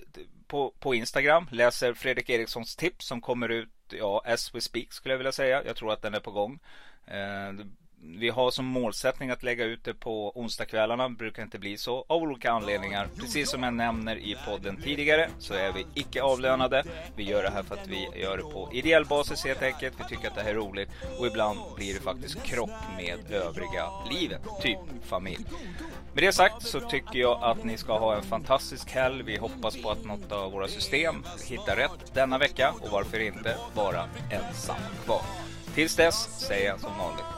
på, på Instagram, läser Fredrik Erikssons tips som kommer ut, ja, as we speak skulle jag vilja säga. Jag tror att den är på gång. Eh, vi har som målsättning att lägga ut det på onsdagskvällarna. Brukar inte bli så av olika anledningar. Precis som jag nämner i podden tidigare så är vi icke avlönade. Vi gör det här för att vi gör det på ideell basis helt enkelt. Vi tycker att det här är roligt och ibland blir det faktiskt krock med övriga livet, typ familj. Med det sagt så tycker jag att ni ska ha en fantastisk helg. Vi hoppas på att något av våra system hittar rätt denna vecka och varför inte vara ensam kvar. Tills dess säger jag som vanligt,